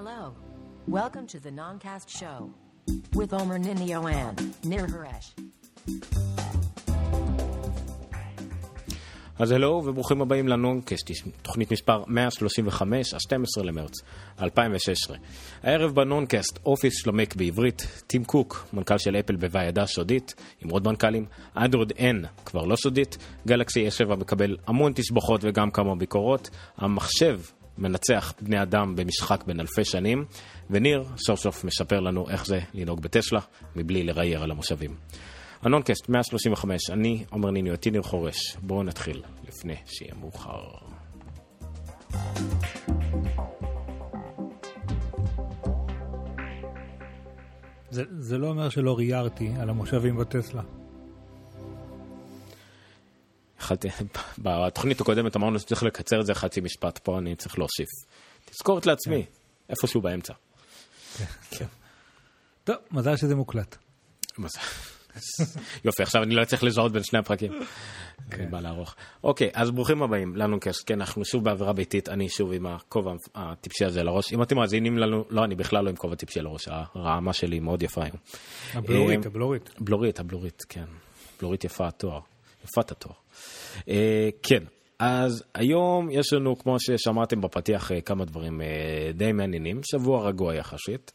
Hello. Welcome to the Noncast Show with Omer Ninio and Nir Haresh. אז הלו וברוכים הבאים לנונקסט, תוכנית מספר 135, ה-12 למרץ 2016. הערב בנונקסט, אופיס של המק בעברית, טים קוק, מנכ"ל של אפל בוועדה סודית, עם עוד מנכ"לים, אנדרואיד N כבר לא סודית, גלקסי S7 מקבל המון תשבחות וגם כמה ביקורות, המחשב מנצח בני אדם במשחק בין אלפי שנים, וניר סוף סוף מספר לנו איך זה לנהוג בטסלה, מבלי לראייר על המושבים. הנונקסט 135, אני עומר ניניו, אותי ניר חורש. בואו נתחיל, לפני שיהיה מאוחר. זה, זה לא אומר שלא ריירתי על המושבים בטסלה. יכלתי, בתוכנית הקודמת אמרנו שצריך לקצר את זה חצי משפט, פה אני צריך להוסיף. תזכורת לעצמי, איפשהו באמצע. כן. טוב, מזל שזה מוקלט. מזל. יופי, עכשיו אני לא צריך לזהות בין שני הפרקים. אני בא לערוך. אוקיי, אז ברוכים הבאים לנו קשט, כן, אנחנו שוב באווירה ביתית, אני שוב עם הכובע הטיפשי הזה לראש. אם אתם מאזינים לנו, לא, אני בכלל לא עם כובע טיפשי לראש, הרעמה שלי מאוד יפה היום. הבלורית, אה, הבלורית. בלורית, הבלורית, כן. בלורית יפה התואר. יפת התואר. אה, כן, אז היום יש לנו, כמו ששמעתם בפתיח, אה, כמה דברים די מעניינים. שבוע רגוע יחסית.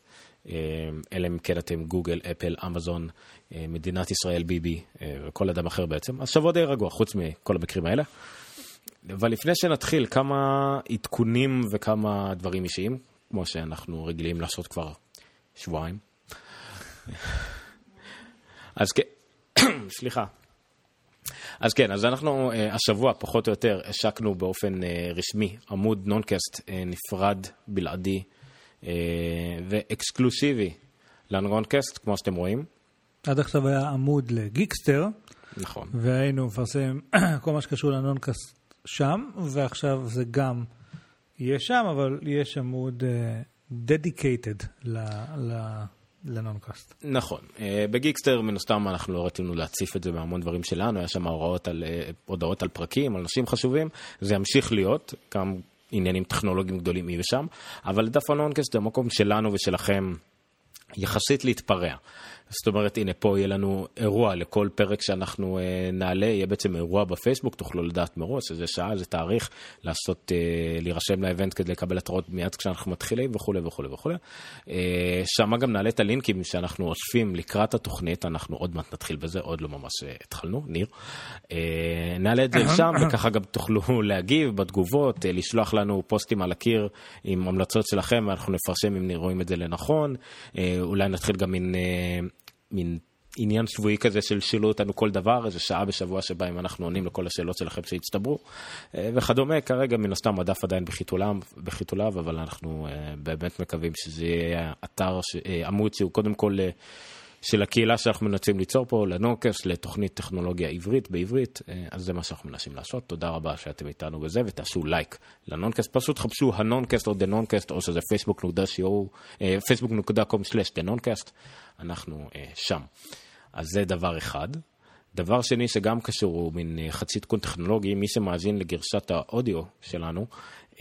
אלא אם כן אתם גוגל, אפל, אמזון, מדינת ישראל, ביבי וכל אדם אחר בעצם. אז שבוע די רגוע, חוץ מכל המקרים האלה. אבל לפני שנתחיל, כמה עדכונים וכמה דברים אישיים, כמו שאנחנו רגילים לעשות כבר שבועיים. אז כן, סליחה. אז כן, אז אנחנו השבוע פחות או יותר השקנו באופן רשמי עמוד נונקאסט נפרד, בלעדי ואקסקלוסיבי לנונקאסט, כמו שאתם רואים. עד עכשיו היה עמוד לגיקסטר, נכון. והיינו מפרסם כל מה שקשור לנונקאסט שם, ועכשיו זה גם יהיה שם, אבל יש עמוד uh, ל... ל... לנונקאסט. נכון. Uh, בגיקסטר מן הסתם אנחנו לא רצינו להציף את זה בהמון דברים שלנו, היה שם הוראות על, uh, הודעות על פרקים, על נושאים חשובים, זה ימשיך להיות, גם עניינים טכנולוגיים גדולים יהיו שם, אבל דף הנונקאסט זה המקום שלנו ושלכם יחסית להתפרע. זאת אומרת, הנה פה יהיה לנו אירוע לכל פרק שאנחנו אה, נעלה, יהיה בעצם אירוע בפייסבוק, תוכלו לדעת מראש איזה שעה, איזה תאריך, לעשות, אה, להירשם לאבנט כדי לקבל התראות מיד כשאנחנו מתחילים וכולי וכולי וכולי. אה, שם גם נעלה את הלינקים שאנחנו אוספים לקראת התוכנית, אנחנו עוד מעט נתחיל בזה, עוד לא ממש אה, התחלנו, ניר. אה, נעלה את זה שם, וככה גם תוכלו להגיב בתגובות, אה, לשלוח לנו פוסטים על הקיר עם המלצות שלכם, ואנחנו נפרשם אם רואים את זה לנכון. אה, אולי נתחיל גם עם... אה, מין עניין שבועי כזה של שילו אותנו כל דבר, איזה שעה בשבוע שבה אם אנחנו עונים לכל השאלות שלכם שהצטברו אה, וכדומה. כרגע מן הסתם הדף עדיין בחיתוליו, בחיתוליו אבל אנחנו אה, באמת מקווים שזה יהיה אתר, אה, עמוד שהוא קודם כל של הקהילה שאנחנו מנסים ליצור פה, לנונקאסט, לתוכנית טכנולוגיה עברית בעברית, אז זה מה שאנחנו מנסים לעשות. תודה רבה שאתם איתנו בזה, ותעשו לייק לנונקאסט. פשוט חפשו הנונקאסט או The Noncast, או שזה facebook.com/thenoncast. אנחנו שם. אז זה דבר אחד. דבר שני שגם קשור הוא מין חצי עדכון טכנולוגי, מי שמאזין לגרסת האודיו שלנו,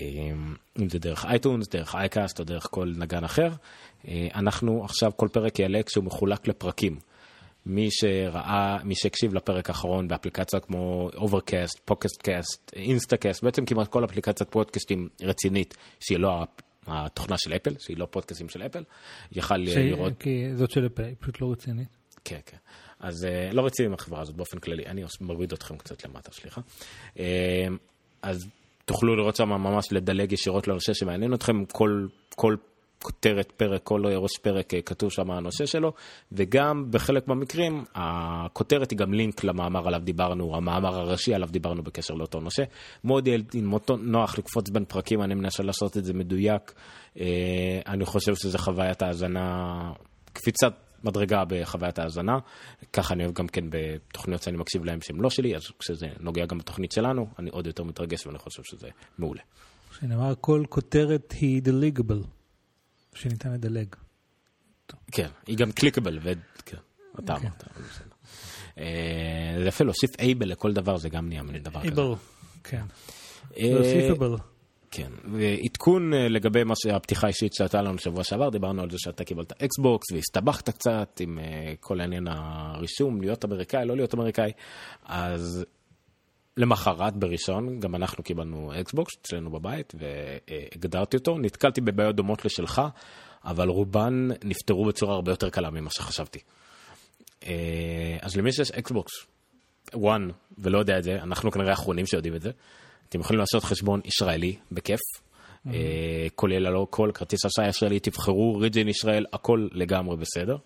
אם זה דרך iTunes, דרך Acast או דרך כל נגן אחר, אנחנו עכשיו כל פרק יעלה כשהוא מחולק לפרקים. מי שראה, מי שהקשיב לפרק האחרון באפליקציה כמו Overcast, Pocket Casts, Instacast, בעצם כמעט כל אפליקציית פודקאסטים רצינית, שהיא לא התוכנה של אפל, שהיא לא פודקאסטים של אפל, יכל ש... לראות... כי זאת של אפל, היא פשוט לא רצינית. כן, כן. אז uh, לא רציתי עם החברה הזאת באופן כללי, אני מוריד אתכם קצת למטה, סליחה. Uh, אז תוכלו לראות שם ממש לדלג ישירות לנושא שמעניין אתכם, כל, כל כותרת פרק, כל ראש פרק כתוב שם הנושא שלו, וגם בחלק מהמקרים הכותרת היא גם לינק למאמר עליו דיברנו, המאמר הראשי עליו דיברנו בקשר לאותו נושא. מאוד נוח לקפוץ בין פרקים, אני מנסה לעשות את זה מדויק. אני חושב שזה חוויית האזנה, קפיצת מדרגה בחוויית האזנה. ככה אני אוהב גם כן בתוכניות שאני מקשיב להן שהן לא שלי, אז כשזה נוגע גם בתוכנית שלנו, אני עוד יותר מתרגש ואני חושב שזה מעולה. שנאמר כל כותרת היא דליגבל. שניתן לדלג. כן, היא גם קליקבל, וכן, אתה אמרת, אבל בסדר. זה יפה להוסיף אייבל לכל דבר, זה גם נהיה מין דבר כזה. אייבל, כן. להוסיפבל. כן, ועדכון אה, לגבי מה שהפתיחה האישית שהייתה לנו שבוע שעבר, דיברנו על זה שאתה קיבלת Xbox והסתבכת קצת עם אה, כל העניין הרישום, להיות אמריקאי, לא להיות אמריקאי, אז למחרת בראשון, גם אנחנו קיבלנו Xbox אצלנו בבית והגדרתי אותו, נתקלתי בבעיות דומות לשלך, אבל רובן נפתרו בצורה הרבה יותר קלה ממה שחשבתי. אה, אז למי שיש Xbox 1 ולא יודע את זה, אנחנו כנראה האחרונים שיודעים את זה. אתם יכולים לעשות חשבון ישראלי בכיף, אה, כולל הלא כל כרטיס אשראי ישראלי, תבחרו ריג'ן ישראל, הכל לגמרי בסדר.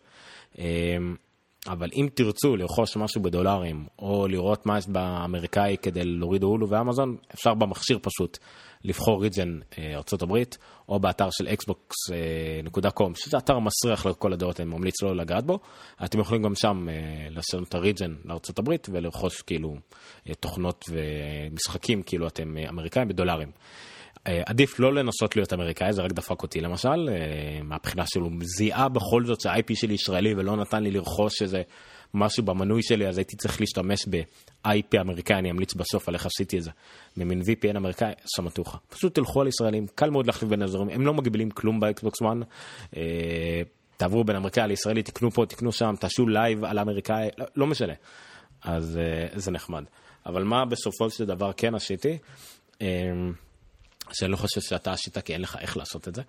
אה, אבל אם תרצו לרכוש משהו בדולרים, או לראות מה יש באמריקאי כדי להוריד הולו ואמזון, אפשר במכשיר פשוט לבחור ריג'ן ארה"ב, או באתר של xbox.com, שזה אתר מסריח לכל הדעות, אני ממליץ לא לגעת בו. אתם יכולים גם שם אה, לעשות את ה region לארה"ב ולרכוש כאילו אה, תוכנות ומשחקים, כאילו אתם אה, אמריקאים בדולרים. עדיף לא לנסות להיות אמריקאי, זה רק דפק אותי למשל, מהבחינה שהוא זיהה בכל זאת שה-IP שלי ישראלי ולא נתן לי לרכוש איזה משהו במנוי שלי, אז הייתי צריך להשתמש ב-IP אמריקאי, אני אמליץ בסוף על איך עשיתי את זה. ממין VPN אמריקאי, שמטוחה. פשוט תלכו על ישראלים, קל מאוד להחליף בין אזורים, הם לא מגבילים כלום ב Xbox One. אה, תעברו בין אמריקאי לישראלי, תקנו פה, תקנו שם, תעשו live על אמריקאי, לא, לא משנה. אז אה, זה נחמד. אבל מה בסופו של דבר כן עשיתי? שאני לא חושב שאתה השיטה כי אין לך איך לעשות את זה.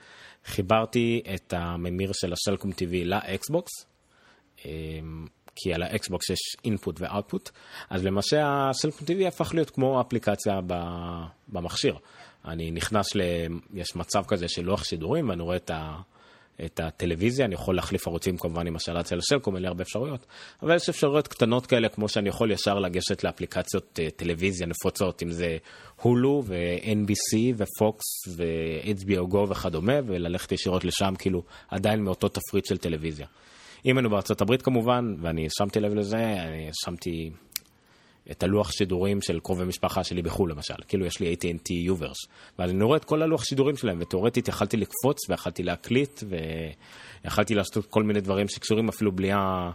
חיברתי את הממיר של הסלקום TV ל Xbox. כי על ה Xbox יש input ו output, אז למעשה הסלקום TV הפך להיות כמו אפליקציה במכשיר. אני נכנס ל... יש מצב כזה של לוח שידורים, ואני רואה את, ה... את הטלוויזיה, אני יכול להחליף ערוצים כמובן עם השאלת של הסלקום, אין לי הרבה אפשרויות, אבל יש אפשרויות קטנות כאלה, כמו שאני יכול ישר לגשת לאפליקציות אה, טלוויזיה נפוצות, אם זה הולו ו-NBC ופוקס ו-HBO Go וכדומה, וללכת ישירות לשם, כאילו עדיין מאותו תפריט של טלוויזיה. אם היינו בארצות הברית כמובן, ואני שמתי לב לזה, אני שמתי את הלוח שידורים של קרובי משפחה שלי בחו"ל למשל, כאילו יש לי AT&T U-verse, ואז אני רואה את כל הלוח שידורים שלהם, ותאורטית יכלתי לקפוץ ויכלתי להקליט, ויכלתי לעשות כל מיני דברים שקשורים אפילו בלי, ה...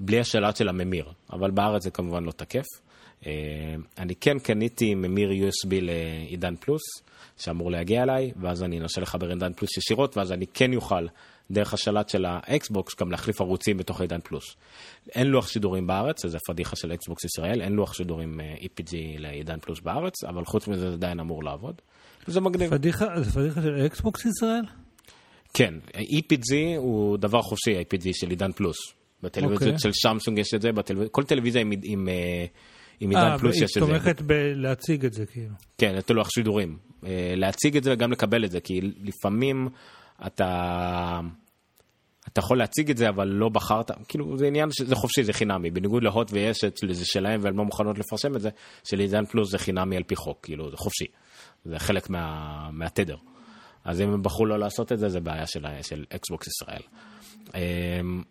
בלי השלט של הממיר, אבל בארץ זה כמובן לא תקף. אה, אני כן קניתי ממיר USB לעידן פלוס, שאמור להגיע אליי, ואז אני אנסה לחבר עידן פלוס ישירות, ואז אני כן יוכל דרך השלט של ה Xbox גם להחליף ערוצים בתוך עידן פלוס. אין לוח שידורים בארץ, זה פדיחה של Xbox ישראל, אין לוח שידורים אה, EPG לעידן פלוס בארץ, אבל חוץ מזה זה עדיין אמור לעבוד. זה מגניב. פדיחה, זה פדיחה של Xbox ישראל? כן, EPG הוא דבר חופשי, EPG של עידן פלוס. בטלוויזיות אוקיי. של שמסונג יש את זה, בטלוויז... כל טלוויזיה עם, עם, אה, עם עידן פלוס יש את זה. אה, היא תומכת בלהציג את זה כאילו. כן, את הלוח שידורים. להציג את זה וגם לקבל את זה, כי לפעמים אתה... אתה יכול להציג את זה, אבל לא בחרת, כאילו זה עניין שזה חופשי, זה חינמי, בניגוד להוט ויש את זה שלהם והן לא מוכנות לפרסם את זה, שלעידן פלוס זה חינמי על פי חוק, כאילו זה חופשי, זה חלק מה, מהתדר. אז אם הם בחרו לא לעשות את זה, זה בעיה של, של אקסבוקס ישראל. אמ,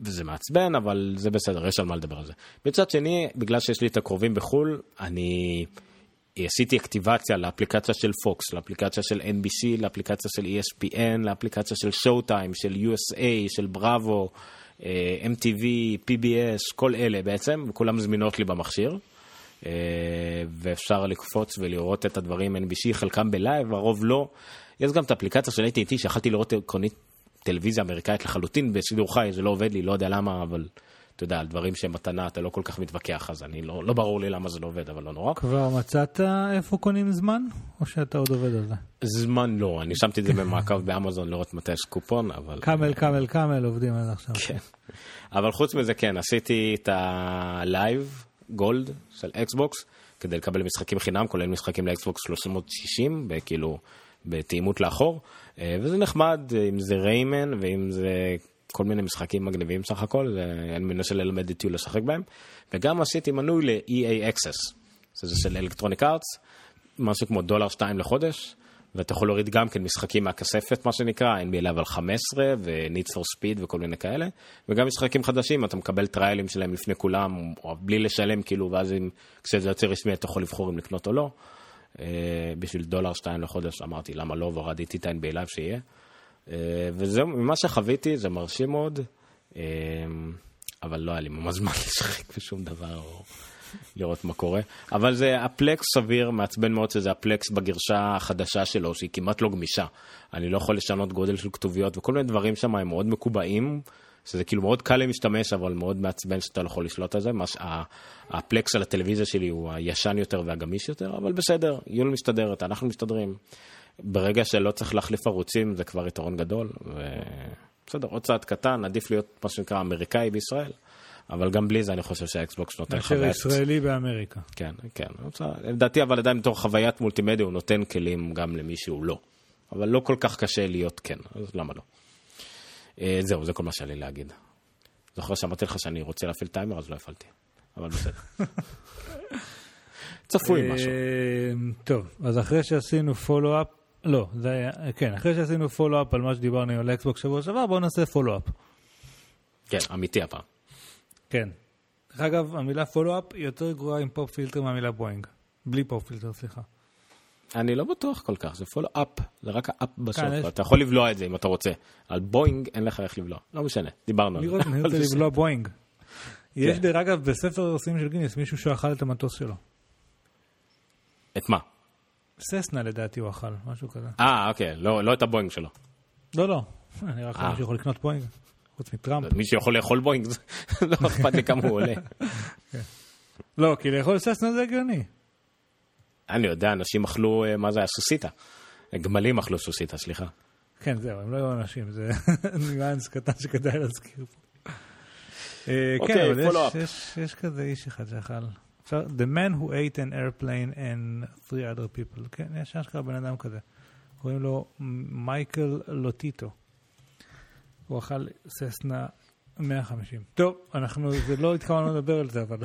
וזה מעצבן, אבל זה בסדר, יש על מה לדבר על זה. מצד שני, בגלל שיש לי את הקרובים בחו"ל, אני... עשיתי activation לאפליקציה של פוקס, לאפליקציה של NBC, לאפליקציה של ESPN, לאפליקציה של Showtime, של USA, של בראבו, אה, MTV, PBS, כל אלה בעצם, וכולם זמינות לי במכשיר. אה, ואפשר לקפוץ ולראות את הדברים NBC, חלקם ב live, הרוב לא. יש גם את האפליקציה של AT&T שיכלתי לראות עקרונית טלוויזיה אמריקאית לחלוטין בשידור חי, זה לא עובד לי, לא יודע למה, אבל אתה יודע, על דברים שהם מתנה אתה לא כל כך מתווכח, אז אני לא, לא ברור לי למה זה לא עובד, אבל לא נורא. כבר מצאת איפה קונים זמן, או שאתה עוד עובד על זה? זמן לא, אני שמתי את זה במעקב באמזון לראות מתי יש קופון, אבל... קאמל, קאמל, קאמל עובדים על זה עכשיו. כן. אבל חוץ מזה, כן, עשיתי את ה Live Gold של אקסבוקס, כדי לקבל משחקים חינם, כולל משחקים לאקסבוקס 360, כאילו, בתאימות לאחור, אה, וזה נחמד, אם זה ריימן, ואם זה כל מיני משחקים מגניבים סך הכל, אני מנסה ללמד את יו לשחק בהם. וגם עשיתי מנוי ל-EA Access, שזה של אלקטרוניק ארטס, משהו כמו דולר שתיים לחודש, ואתה יכול להוריד גם כן משחקים מהכספת, מה שנקרא, NBA Level 15 ו-Need for Speed וכל מיני כאלה, וגם משחקים חדשים, אתה מקבל טריילים שלהם לפני כולם, או בלי לשלם, כאילו, ואז אם, כשזה יוצא רשמי אתה יכול לבחור אם לקנות או לא. Uh, בשביל דולר שתיים לחודש אמרתי למה לא והורדתי את ה-NBA שיהיה. אה, וזהו, ממה שחוויתי זה מרשים מאוד, אה, אבל לא היה לי ממש זמן לשחק בשום דבר. לראות מה קורה. אבל זה הפלקס סביר, מעצבן מאוד שזה הפלקס בגרשה החדשה שלו, שהיא כמעט לא גמישה. אני לא יכול לשנות גודל של כתוביות, וכל מיני דברים שם הם מאוד מקובעים. שזה כאילו מאוד קל למשתמש, אבל מאוד מעצבן שאתה לא יכול לשלוט על זה. מש... הפלקס על הטלוויזיה שלי הוא הישן יותר והגמיש יותר, אבל בסדר, יול מסתדרת, אנחנו מסתדרים. ברגע שלא צריך להחליף ערוצים זה כבר יתרון גדול, ובסדר, עוד צעד קטן, עדיף להיות מה שנקרא אמריקאי בישראל. אבל גם בלי זה אני חושב שהאקסבוקס נותן חוויית... מאשר ישראלי באמריקה. כן, כן. לדעתי אבל עדיין בתור חוויית מולטימדיה הוא נותן כלים גם למי שהוא לא. אבל לא כל כך קשה להיות כן, אז למה לא? אה, זהו, זה כל מה שהיה לי להגיד. זוכר שאמרתי לך שאני רוצה להפעיל טיימר, אז לא הפעלתי. אבל בסדר. צפוי אה, משהו. טוב, אז אחרי שעשינו follow-up, לא, זה היה, כן, אחרי שעשינו follow-up על מה שדיברנו על האקסבוקס שבוע שעבר, בואו נעשה פולו-אפ. כן, אמיתי הפעם. כן. דרך אגב, המילה follow-up יותר גרועה עם pop filter מהמילה בואינג. בלי pop filter, סליחה. אני לא בטוח כל כך, זה follow-up, זה רק ה up בסוף, יש- אתה יכול לבלוע את זה אם אתה רוצה. על בואינג אין לך איך לבלוע, לא משנה, דיברנו על זה. אני רוצה לבלוע בואינג. יש כן. דרך אגב בספר הרסים של גינס מישהו שאכל את המטוס שלו. את מה? ססנה לדעתי הוא אכל, משהו כזה. אה, אוקיי, לא לא את הבואינג שלו. לא, לא. נראה לך אה. מישהו יכול לקנות בואינג? חוץ מטראמפ. מי שיכול לאכול בואינג, לא אכפת לי כמה הוא עולה. לא, כי לאכול ססנה זה הגיוני. אני יודע, אנשים אכלו, אה, מה זה היה? סוסיתא. גמלים אכלו סוסיתא, סליחה. כן, זהו, הם לא היו אנשים, זה ניואנס קטן שכדאי להזכיר פה. אה, אוקיי, כן, אבל up. יש- יש כזה איש אחד שאכל. אפשר, The man who ate an airplane and three other people. כן, יש אשכרה בן אדם כזה. קוראים לו מייקל לוטיטו. הוא אכל ססנה 150. טוב, אנחנו, זה לא התכוונו לדבר על זה, אבל...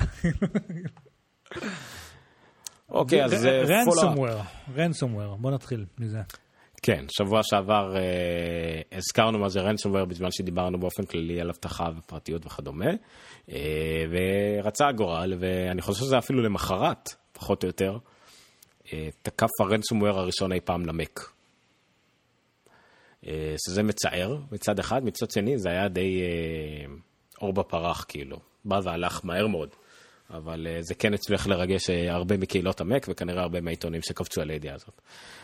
אוקיי, אז. רנסומוור, רנסומוור, בוא נתחיל מזה. כן, שבוע שעבר אה, הזכרנו מה זה ransomware בזמן שדיברנו באופן כללי על אבטחה ופרטיות וכדומה, אה, ורצה הגורל, ואני חושב שזה אפילו למחרת, פחות או יותר, אה, תקף הרנסומוור הראשון אי פעם למק. אה, שזה מצער מצד אחד, מצד שני זה היה די אה, אור בפרח כאילו, בא והלך מהר מאוד. אבל אה, זה כן הצליח לרגש אה, הרבה מקהילות המק וכנראה הרבה מהעיתונים שקפצו על הידיעה הזאת.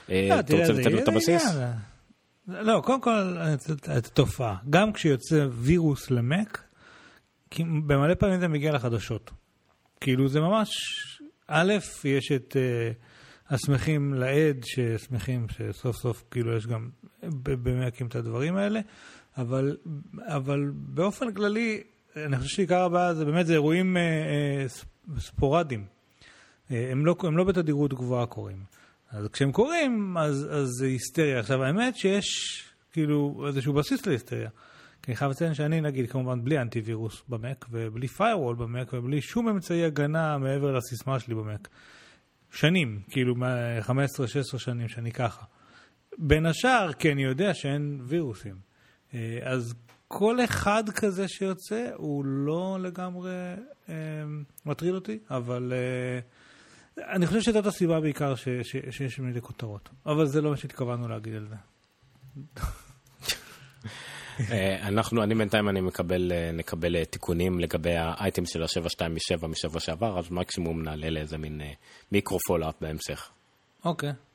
אה, לא, אתה רוצה לתת לו את הבסיס? לא, קודם כל, את- את התופעה. גם כשיוצא וירוס למק, במלא פעמים זה מגיע לחדשות. כאילו זה ממש, א', יש את אה, השמחים לעד, ששמחים שסוף סוף כאילו יש גם במקים את הדברים האלה, אבל, אבל באופן כללי, אני חושב שעיקר הבעיה זה באמת, זה אירועים אה, אה, ספורדיים. אה, הם לא, הם לא בתדירות גבוהה קורים. אז כשהם קורים, אז, אז זה היסטריה. עכשיו, האמת שיש כאילו איזשהו בסיס להיסטריה. כי אני חייב לציין שאני, נגיד, כמובן בלי אנטיווירוס במק, ובלי firewall במק, ובלי שום אמצעי הגנה מעבר לסיסמה שלי במק. שנים, כאילו, מה-15-16 שנים שאני ככה. בין השאר, כי אני יודע שאין וירוסים. אה, אז כל אחד כזה שיוצא, הוא לא לגמרי אה, מטריד אותי, אבל... אה, אני חושב שזאת הסיבה בעיקר ש, ש, שיש מלא כותרות. אבל זה לא מה שהתכוונו להגיד על זה. אה, אנחנו, אני בינתיים אני מקבל, אה, נקבל אה, תיקונים לגבי האייטם של ה-727 משבוע שעבר, אז מקסימום נעלה לאיזה מין אה, מיקרו follow-up בהמשך. אוקיי. אמ,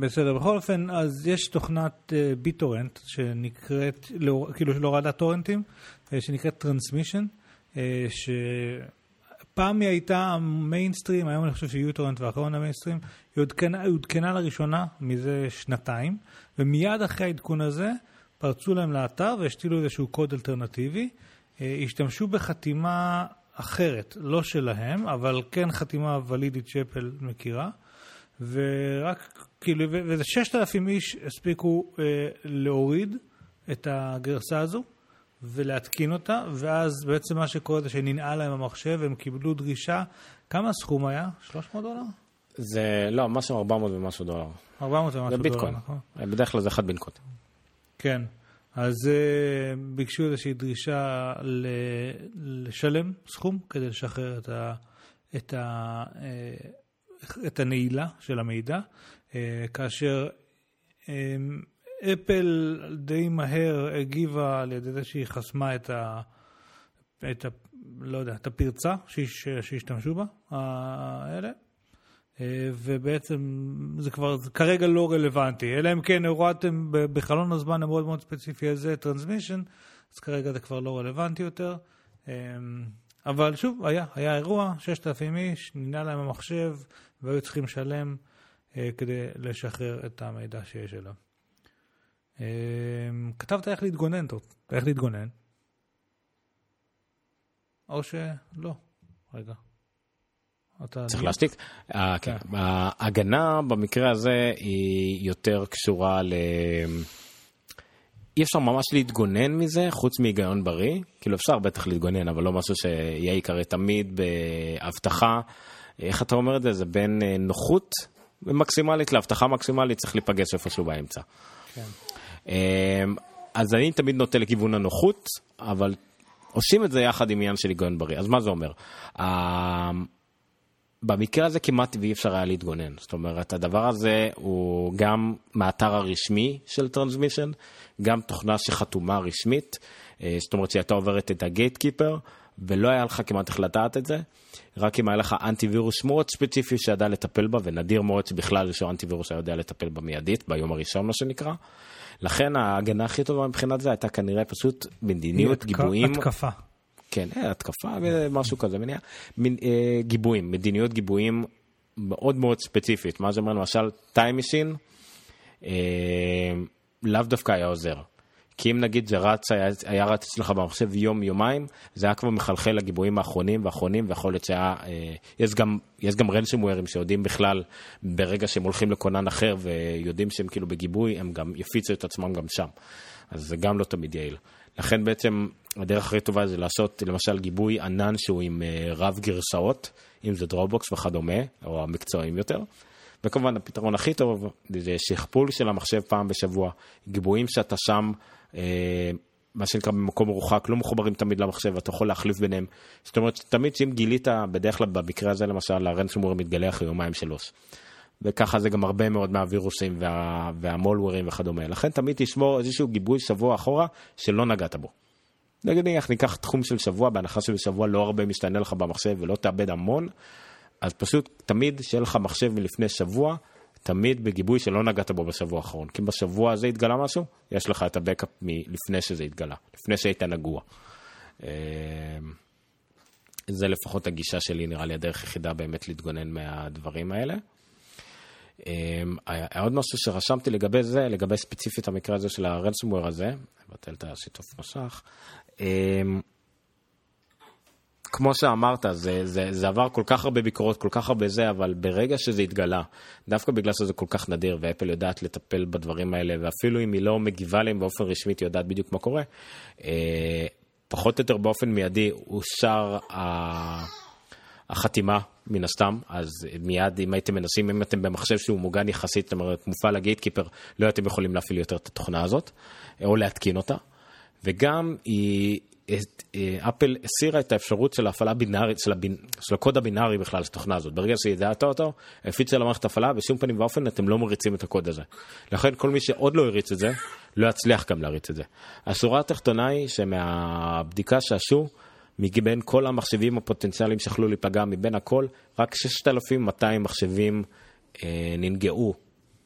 בסדר, בכל אופן, אז יש תוכנת אה, ביטורנט שנקראת, לא- כאילו להורדת טורנטים, אה, שנקראת טרנסמישן, שפעם היא הייתה המיינסטרים, היום אני חושב שהיא תורנט ואחרון המיינסטרים, היא עודכנה, עודכנה לראשונה מזה שנתיים, ומיד אחרי העדכון הזה פרצו להם לאתר והשתילו איזשהו קוד אלטרנטיבי, אה, השתמשו בחתימה אחרת, לא שלהם, אבל כן חתימה ולידית שאפל מכירה. ורק, כאילו, ו- וזה 6,000 איש הספיקו אה, להוריד את הגרסה הזו ולהתקין אותה, ואז בעצם מה שקורה זה שננעל להם המחשב, והם קיבלו דרישה, כמה הסכום היה? 300 דולר? זה לא, משהו 400 ומשהו דולר. 400 ומשהו זה דולר, ביטקוין. נכון? אה, בדרך כלל זה אחד בינקוט. כן. אז uh, ביקשו איזושהי דרישה ל- לשלם סכום כדי לשחרר את, ה, את, ה, uh, את הנעילה של המידע, uh, כאשר um, אפל די מהר הגיבה על ידי זה שהיא חסמה את, ה, את, ה, לא יודע, את הפרצה שהשתמשו בה, האלה, אה, ובעצם זה כבר זה כרגע לא רלוונטי, אלא אם כן הורדתם בחלון הזמן המאוד מאוד ספציפי הזה טרנסמישן, אז כרגע זה כבר לא רלוונטי יותר. אה, אבל שוב, היה, היה אירוע, 6,000 איש, נינה להם המחשב, והיו צריכים לשלם אה, כדי לשחרר את המידע שיש אליו. אה, כתבת איך להתגונן, טוב, איך להתגונן? או שלא, רגע. צריך להשתיק. אה, כן. כן. ההגנה במקרה הזה היא יותר קשורה ל... אי אפשר ממש להתגונן מזה חוץ מהיגיון בריא, כאילו אפשר בטח להתגונן, אבל לא משהו שיהיה עיקרי תמיד באבטחה. איך אתה אומר את זה? זה בין אה, נוחות מקסימלית להבטחה מקסימלית, צריך להיפגש איפשהו באמצע. כן. אמ, אז אני תמיד נוטה לכיוון הנוחות, אבל עושים את זה יחד עם עניין של היגיון בריא. אז מה זה אומר? אמ, במקרה הזה כמעט ואי אפשר היה להתגונן. זאת אומרת, הדבר הזה הוא גם מהאתר הרשמי של טרנסמישן, גם תוכנה שחתומה רשמית, אה, זאת אומרת שהייתה עוברת את ה Gatekeeper, ולא היה לך כמעט איך לדעת את זה, רק אם היה לך אנטי וירוס מאוד ספציפי שידע לטפל בה, ונדיר מאוד שבכלל יש אנטי וירוס שיודע לטפל בה מיידית, ביום הראשון מה שנקרא. לכן ההגנה הכי טובה מבחינת זה הייתה כנראה פשוט מדיניות גיבויים. התקפה. כן, אה, התקפה ומשהו כזה, מניע, מין, אה, גיבויים, מדיניות גיבויים מאוד מאוד ספציפית. מה זה אומר למשל, Time Machine, אה, לאו דווקא היה עוזר. כי אם נגיד זה רץ, היה, היה רץ אצלך במחשב יום, יומיים, זה היה כבר מחלחל לגיבויים האחרונים והאחרונים, ויכול להיות שהיה, אה, יש גם, יש גם רנסומווירים שיודעים בכלל, ברגע שהם הולכים לכונן אחר ויודעים שהם כאילו בגיבוי, הם גם יפיצו את עצמם גם שם. אז זה גם לא תמיד יעיל. לכן בעצם הדרך הכי טובה זה לעשות למשל גיבוי ענן שהוא עם אה, רב גרסאות, אם זה דרובוקס וכדומה, או המקצועיים יותר. וכמובן הפתרון הכי טוב זה שכפול של המחשב פעם בשבוע, גיבויים שאתה שם, מה שנקרא במקום מרוחק, לא מחוברים תמיד למחשב, אתה יכול להחליף ביניהם. זאת אומרת, תמיד שאם גילית, בדרך כלל במקרה הזה למשל, הרנסומור מתגלה אחרי יומיים שלוש. וככה זה גם הרבה מאוד מהווירוסים וה, והמולוורים וכדומה. לכן תמיד תשמור איזשהו גיבוי שבוע אחורה שלא נגעת בו. נניח ניקח תחום של שבוע, בהנחה שבשבוע לא הרבה משתנה לך במחשב ולא תאבד המון, אז פשוט תמיד שיהיה לך מחשב מלפני שבוע, תמיד בגיבוי שלא נגעת בו בשבוע האחרון. כי בשבוע הזה התגלה משהו, יש לך את הבקאפ מלפני שזה התגלה, לפני שהיית נגוע. אמ, זה לפחות הגישה שלי, נראה לי הדרך היחידה באמת להתגונן מהדברים האלה. אמ, עוד משהו שרשמתי לגבי זה, לגבי ספציפית המקרה הזה של הרנסומוור הזה, נבטל את השיתוף מסך. כמו שאמרת, זה, זה, זה עבר כל כך הרבה ביקורות, כל כך הרבה זה, אבל ברגע שזה התגלה, דווקא בגלל שזה כל כך נדיר, ואפל יודעת לטפל בדברים האלה, ואפילו אם היא לא מגיבה להם באופן רשמי, היא יודעת בדיוק מה קורה, אה, פחות או יותר באופן מיידי אושר החתימה מן הסתם, אז מיד אם הייתם מנסים, אם אתם במחשב שהוא מוגן יחסית, זאת אומרת מופעל לגייט קיפר, לא הייתם יכולים להפעיל יותר את התוכנה הזאת, או להתקין אותה. וגם היא, אפל הסירה את האפשרות של ההפעלה בינארית, של, הבין, של הקוד הבינארי בכלל, של התוכנה הזאת. ברגע שידעת אותו, הפיצה למערכת הפעלה, בשום פנים ואופן אתם לא מריצים את הקוד הזה. לכן כל מי שעוד לא הריץ את זה, לא יצליח גם להריץ את זה. השורה התחתונה היא שמהבדיקה שעשו, מבין כל המחשבים הפוטנציאליים שיכלו להיפגע, מבין הכל, רק 6,200 מחשבים אה, ננגעו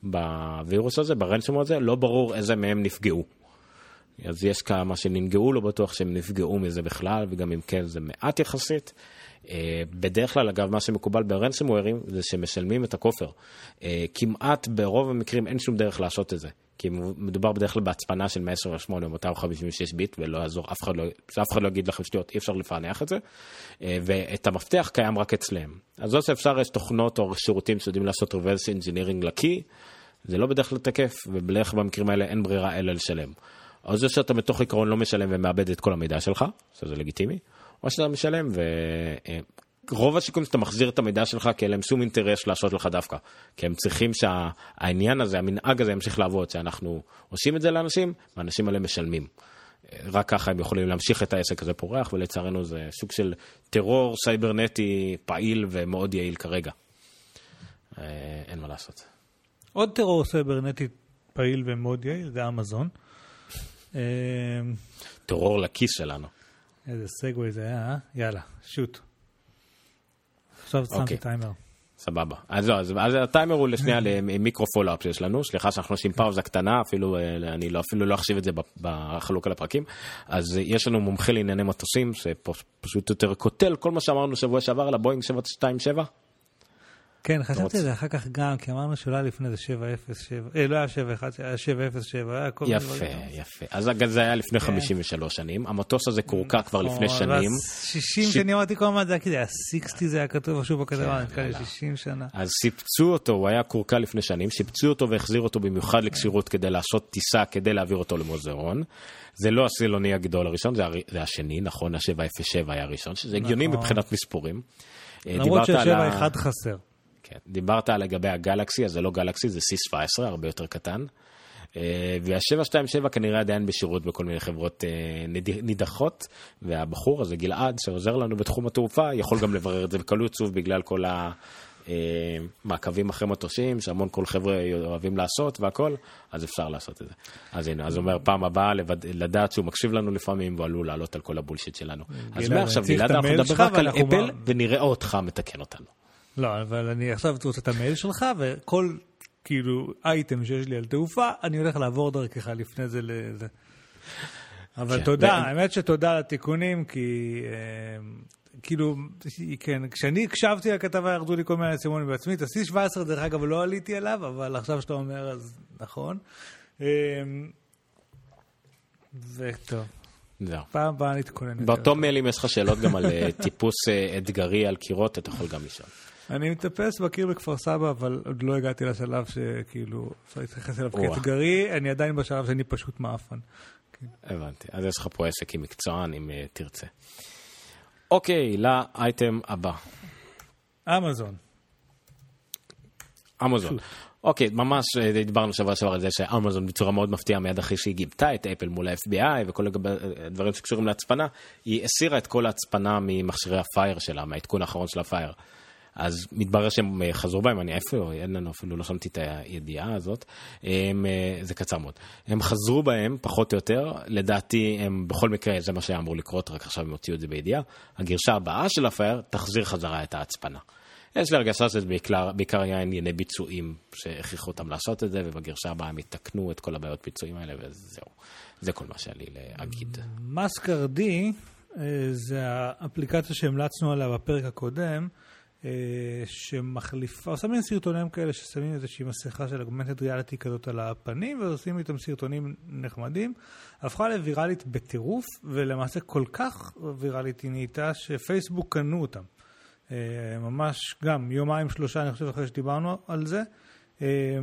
בווירוס הזה, ברנסום הזה, לא ברור איזה מהם נפגעו. אז יש כמה שננגעו, לא בטוח שהם נפגעו מזה בכלל, וגם אם כן זה מעט יחסית. אה, בדרך כלל, אגב, מה שמקובל ברנסומווירים זה שמשלמים את הכופר. אה, כמעט ברוב המקרים אין שום דרך לעשות את זה. כי מדובר בדרך כלל בהצפנה של 128 או 256 ביט, ולא יעזור, אף אחד לא, אף אחד לא יגיד לכם שטויות, אי אפשר לפענח את זה. אה, ואת המפתח קיים רק אצלם. אז זאת שאפשר, יש תוכנות או שירותים שיודעים לעשות reverse engineering לקי, זה לא בדרך כלל תקף, ובדרך כלל במקרים האלה אין ברירה אלא לשלם. או זה שאתה בתוך עיקרון לא משלם ומאבד את כל המידע שלך, שזה לגיטימי, או שאתה משלם ורוב הסיכויים שאתה מחזיר את המידע שלך כי אין להם שום אינטרס לעשות לך דווקא. כי הם צריכים שהעניין הזה, המנהג הזה ימשיך לעבוד, שאנחנו עושים את זה לאנשים, והאנשים האלה משלמים. רק ככה הם יכולים להמשיך את העסק הזה פורח, ולצערנו זה סוג של טרור סייברנטי פעיל ומאוד יעיל כרגע. אה, אין מה לעשות. עוד טרור סייברנטי פעיל ומאוד יעיל זה אמזון. טרור לכיס שלנו. איזה segue זה היה, אה? יאללה, shoot. עכשיו שמתי אוקיי. טיימר. סבבה. אז לא, אז, אז הטיימר הוא לשנייה למיקרו follow-up שיש לנו, סליחה שאנחנו עושים פאוזה קטנה, אפילו אה, אני לא, אפילו לא אחשיב את זה בחלוקה לפרקים. אז יש לנו מומחה לענייני מטוסים, שפשוט יותר קוטל כל מה שאמרנו שבוע שעבר על הבואינג 727. כן, חשבתי על זה אחר כך גם, כי אמרנו שאולי לפני זה 707, אה, לא היה 71, היה 707, היה כל מיני יפה, דברים. יפה. אז אגב, זה היה לפני 53 שנים, המטוס הזה קורקע כבר לפני נכון, שנים. ואז 60 ש- שנים אמרתי כל הזמן, זה היה כאילו, היה 60 זה היה כתוב שוב בכתבה, כן, נתקע לי יאללה. 60 שנה. אז שיפצו אותו, הוא היה קורקע לפני שנים, שיפצו אותו והחזירו אותו במיוחד לכשירות כדי לעשות טיסה, כדי להעביר אותו למוזיאון. זה לא הסילוני הגדול הראשון, זה, השני, נכון, ה-707 היה הראשון, שזה הגיוני נכון. מבחינת מספורים. אה, למרות דיברת על ששבע ה- אחד חסר. כן, דיברת על לגבי הגלקסי, אז זה לא גלקסי, זה C17, הרבה יותר קטן. אה, וה-727 כנראה עדיין בשירות בכל מיני חברות אה, נידחות, והבחור הזה, גלעד, שעוזר לנו בתחום התעופה, יכול גם לברר את זה בקלות, שוב, בגלל כל המעקבים אחרי מטושים, שהמון כל חבר'ה אוהבים לעשות והכל, אז אפשר לעשות את זה. אז הנה, אז הוא אומר, פעם הבאה לדעת שהוא מקשיב לנו לפעמים, והוא עלול לעלות על כל הבולשיט שלנו. אז מעכשיו, גלעד, אנחנו נדבר רק על אפל, ונראה אותך מתקן אותנו. לא, אבל אני עכשיו רוצה את המייל שלך, וכל כאילו אייטם שיש לי על תעופה, אני הולך לעבור דרכך לפני זה לזה. אבל כן, תודה, האמת שתודה על התיקונים, כי אה, כאילו, כן, כשאני הקשבתי לכתבה ירדו לי כל מיני סימונים בעצמי, את ה-C17 דרך אגב לא עליתי עליו, אבל עכשיו שאתה אומר אז נכון. אה, וטוב, זהו. פעם הבאה נתכונן. באותו מייל, אם יש לך שאלות גם על אה, טיפוס אתגרי על קירות, אתה יכול גם לשאול. אני מטפס בקיר בכפר סבא, אבל עוד לא הגעתי לשלב שכאילו אפשר להתייחס אליו. כאתגרי, אני עדיין בשלב שאני פשוט מעפן. הבנתי. אז יש לך פה עסק עם מקצוען, אם אה, תרצה. אוקיי, לאייטם הבא. אמזון. אמזון. אוקיי, ממש אה, דיברנו שבוע שעבר על זה שאמזון בצורה מאוד מפתיעה מיד אחרי שהיא גיבתה את אפל מול ה-FBI וכל הדברים שקשורים להצפנה, היא הסירה את כל ההצפנה ממכשירי הפייר שלה, מהעדכון האחרון של הפייר. אז מתברר שהם אה, חזרו בהם, אני איפה, אין לנו אפילו, לא שמתי את הידיעה הזאת, הם, אה, זה קצר מאוד. הם חזרו בהם, פחות או יותר, לדעתי הם בכל מקרה, זה מה שהיה אמור לקרות, רק עכשיו הם הוציאו את זה בידיעה. הגרשה הבאה של הפייר תחזיר חזרה את ההצפנה. יש לי הרגשה שזה בעיקר, בעיקר היה ענייני ביצועים שהכריחו אותם לעשות את זה, ובגרשה הבאה הם יתקנו את כל הבעיות ביצועים האלה, וזהו. זה כל מה שהיה לי להגיד. מסקר די אה, זה האפליקציה שהמלצנו עליה בפרק הקודם, שמחליפה, עושה מין סרטונים כאלה ששמים איזושהי מסכה של אגמנטד ריאליטי כזאת על הפנים, ועושים איתם סרטונים נחמדים. הפכה לוויראלית בטירוף, ולמעשה כל כך ויראלית היא נהייתה שפייסבוק קנו אותם. אה, ממש גם יומיים שלושה אני חושב אחרי שדיברנו על זה. אה,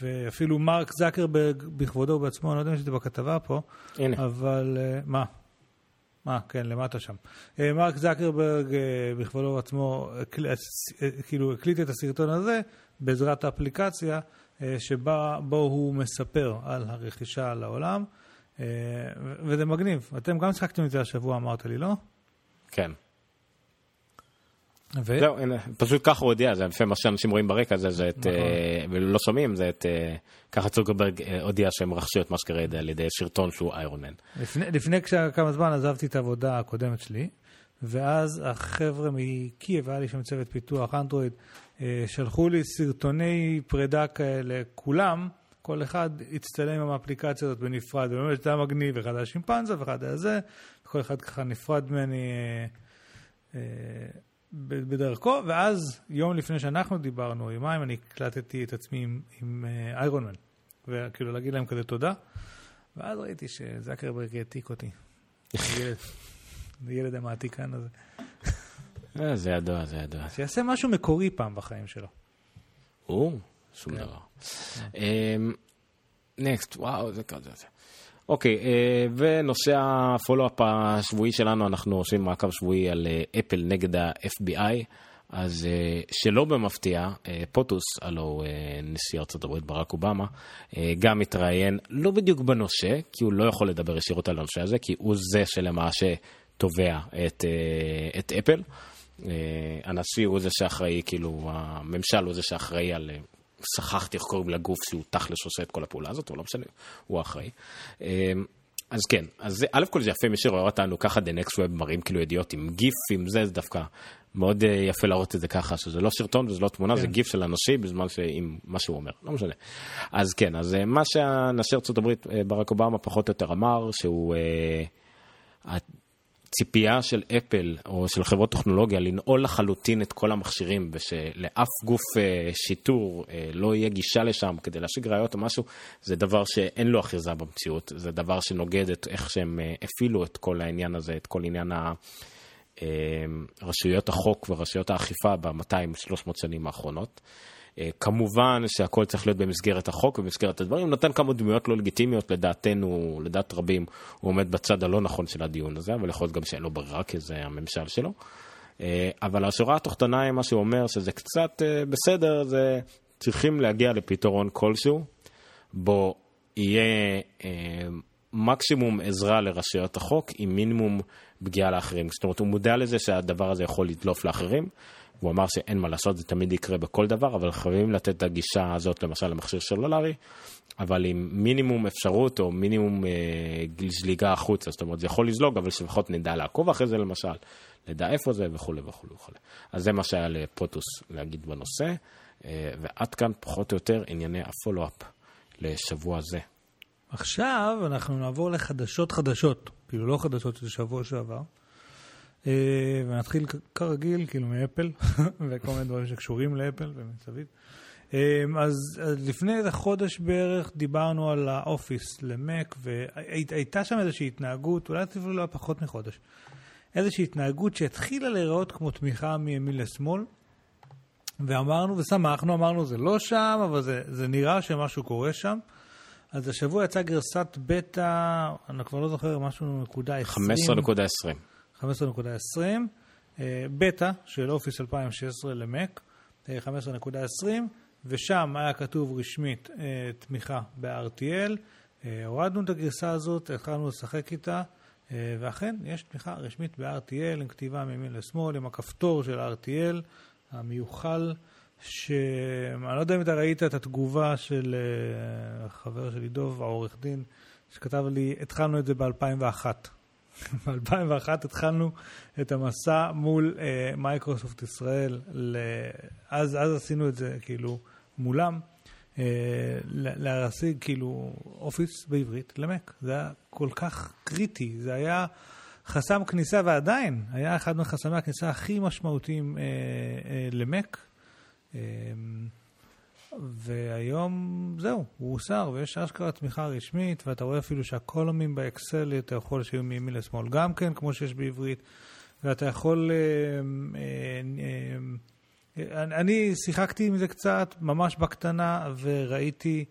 ואפילו מרק זקרברג בכבודו ובעצמו, אני לא יודע אם יש את זה בכתבה פה, הנה. אבל אה, מה? מה, כן, למטה שם. אה, מרק זקרברג אה, בכבודו הקל- אה, כאילו הקליט את הסרטון הזה בעזרת האפליקציה אה, שבה בו הוא מספר על הרכישה לעולם, אה, וזה מגניב. אתם גם שיחקתם את זה השבוע, אמרת לי, לא? כן. ו... זהו, הנה, פשוט ככה הוא הודיע, זה לפי מה שאנשים רואים ברקע, זה, זה את, נכון. אה, ולא שומעים, זה את, אה, ככה צוקרברג אה, הודיע שהם רכשו את מה שקרה על ידי סרטון שהוא איירון מן. לפני, לפני כמה זמן עזבתי את העבודה הקודמת שלי, ואז החבר'ה מקייב, היה לי שם צוות פיתוח אנדרואיד, אה, שלחו לי סרטוני פרידה כאלה, כולם, כל אחד הצטלם עם האפליקציה הזאת בנפרד, ובאמת זה היה מגניב, אחד היה שימפנזה ואחד היה זה, כל אחד ככה נפרד ממני אה, אה, בדרכו, ואז יום לפני שאנחנו דיברנו, יומיים, אני הקלטתי את עצמי עם, עם אה, איירון מן, וכאילו להגיד להם כזה תודה. ואז ראיתי שזקרברג העתיק אותי. ילד, ילד המעתיקן הזה. אה, זה ידוע, זה ידוע. שיעשה משהו מקורי פעם בחיים שלו. או, שום כן. דבר. נקסט, וואו, זה כזה. אוקיי, אה, ונושא הפולו-אפ השבועי שלנו, אנחנו עושים מעקב שבועי על אה, אפל נגד ה-FBI. אז אה, שלא במפתיע, פוטוס, הלו נשיא הברית ברק אובמה, גם מתראיין לא בדיוק בנושא, כי הוא לא יכול לדבר ישירות על הנושא הזה, כי הוא זה שלמעשה תובע את, את אפל. הנשיא הוא זה שאחראי, כאילו, הממשל הוא זה שאחראי על... שכחתי איך קוראים לגוף שהוא תכלס עושה את כל הפעולה הזאת, אבל לא משנה, הוא האחראי. אה, אז כן, אז א' כל זה יפה, מי שרואה אותנו ככה, The Next Web מראים כאילו ידיעות עם גיף, עם זה, זה דווקא מאוד אה, יפה להראות את זה ככה, שזה לא סרטון וזה לא תמונה, כן. זה גיף של אנשים בזמן שעם מה שהוא אומר, לא משנה. אז כן, אז אה, מה שהנשיא ארה"ב אה, ברק אובמה פחות או יותר אמר, שהוא... הציפייה של אפל או של חברות טכנולוגיה לנעול לחלוטין את כל המכשירים ושלאף גוף שיטור לא יהיה גישה לשם כדי להשיג ראיות או משהו, זה דבר שאין לו אחיזה במציאות, זה דבר שנוגד את איך שהם הפעילו את כל העניין הזה, את כל עניין ה... אמ, רשויות החוק ורשויות האכיפה ב-200-300 שנים האחרונות. אה, כמובן שהכל צריך להיות במסגרת החוק ובמסגרת הדברים, נותן כמה דמויות לא לגיטימיות, לדעתנו, לדעת רבים, הוא עומד בצד הלא נכון של הדיון הזה, אבל יכול להיות גם שאין לו ברירה, כי זה הממשל שלו. אה, אבל השורה התחתונה היא מה שהוא אומר, שזה קצת אה, בסדר, זה צריכים להגיע לפתרון כלשהו, בו יהיה מקסימום עזרה לרשויות החוק עם מינימום פגיעה לאחרים. זאת אומרת, הוא מודע לזה שהדבר הזה יכול לדלוף לאחרים, והוא אמר שאין מה לעשות, זה תמיד יקרה בכל דבר, אבל חייבים לתת את הגישה הזאת למשל למכשיר סלולרי, אבל עם מינימום אפשרות או מינימום אה, זליגה החוצה, זאת אומרת, זה יכול לזלוג, אבל שלפחות נדע לעקוב אחרי זה למשל, נדע איפה זה וכולי וכולי וכולי. אז זה מה שהיה לפוטוס להגיד בנושא, אה, ועד כאן פחות או יותר ענייני הפולו-אפ לשבוע זה. עכשיו אנחנו נעבור לחדשות חדשות, כאילו לא חדשות של שבוע שעבר. Uh, ונתחיל כרגיל, כאילו מאפל, וכל מיני דברים שקשורים לאפל ומסביב. Uh, אז, אז לפני איזה חודש בערך דיברנו על האופיס למק, והייתה שם איזושהי התנהגות, אולי אפילו לא פחות מחודש, איזושהי התנהגות שהתחילה להיראות כמו תמיכה מימין לשמאל, ואמרנו, ושמחנו, אמרנו, זה לא שם, אבל זה, זה נראה שמשהו קורה שם. אז השבוע יצאה גרסת בטא, אני כבר לא זוכר, משהו נקודה 20. 15.20. 15.20. בטא של אופיס 2016 למק, 15.20, ושם היה כתוב רשמית אה, תמיכה ב-RTL. אה, הורדנו את הגרסה הזאת, התחלנו לשחק איתה, אה, ואכן יש תמיכה רשמית ב-RTL עם כתיבה מימין לשמאל, עם הכפתור של RTL המיוחל. שאני לא יודע אם אתה ראית את התגובה של uh, חבר שלי דוב, העורך דין, שכתב לי, התחלנו את זה ב-2001. ב-2001 התחלנו את המסע מול uh, מייקרוסופט ישראל, אז, אז עשינו את זה כאילו מולם, uh, להשיג כאילו אופיס בעברית למק. זה היה כל כך קריטי, זה היה חסם כניסה ועדיין היה אחד מחסמי הכניסה הכי משמעותיים uh, uh, למק. אמ, והיום זהו, הוא הוסר ויש אשכרה תמיכה רשמית, ואתה רואה אפילו שהקולומים באקסל, אתה יכול שיהיו מימין לשמאל גם כן, כמו שיש בעברית, ואתה יכול... אמ, אמ, אני שיחקתי עם זה קצת, ממש בקטנה, וראיתי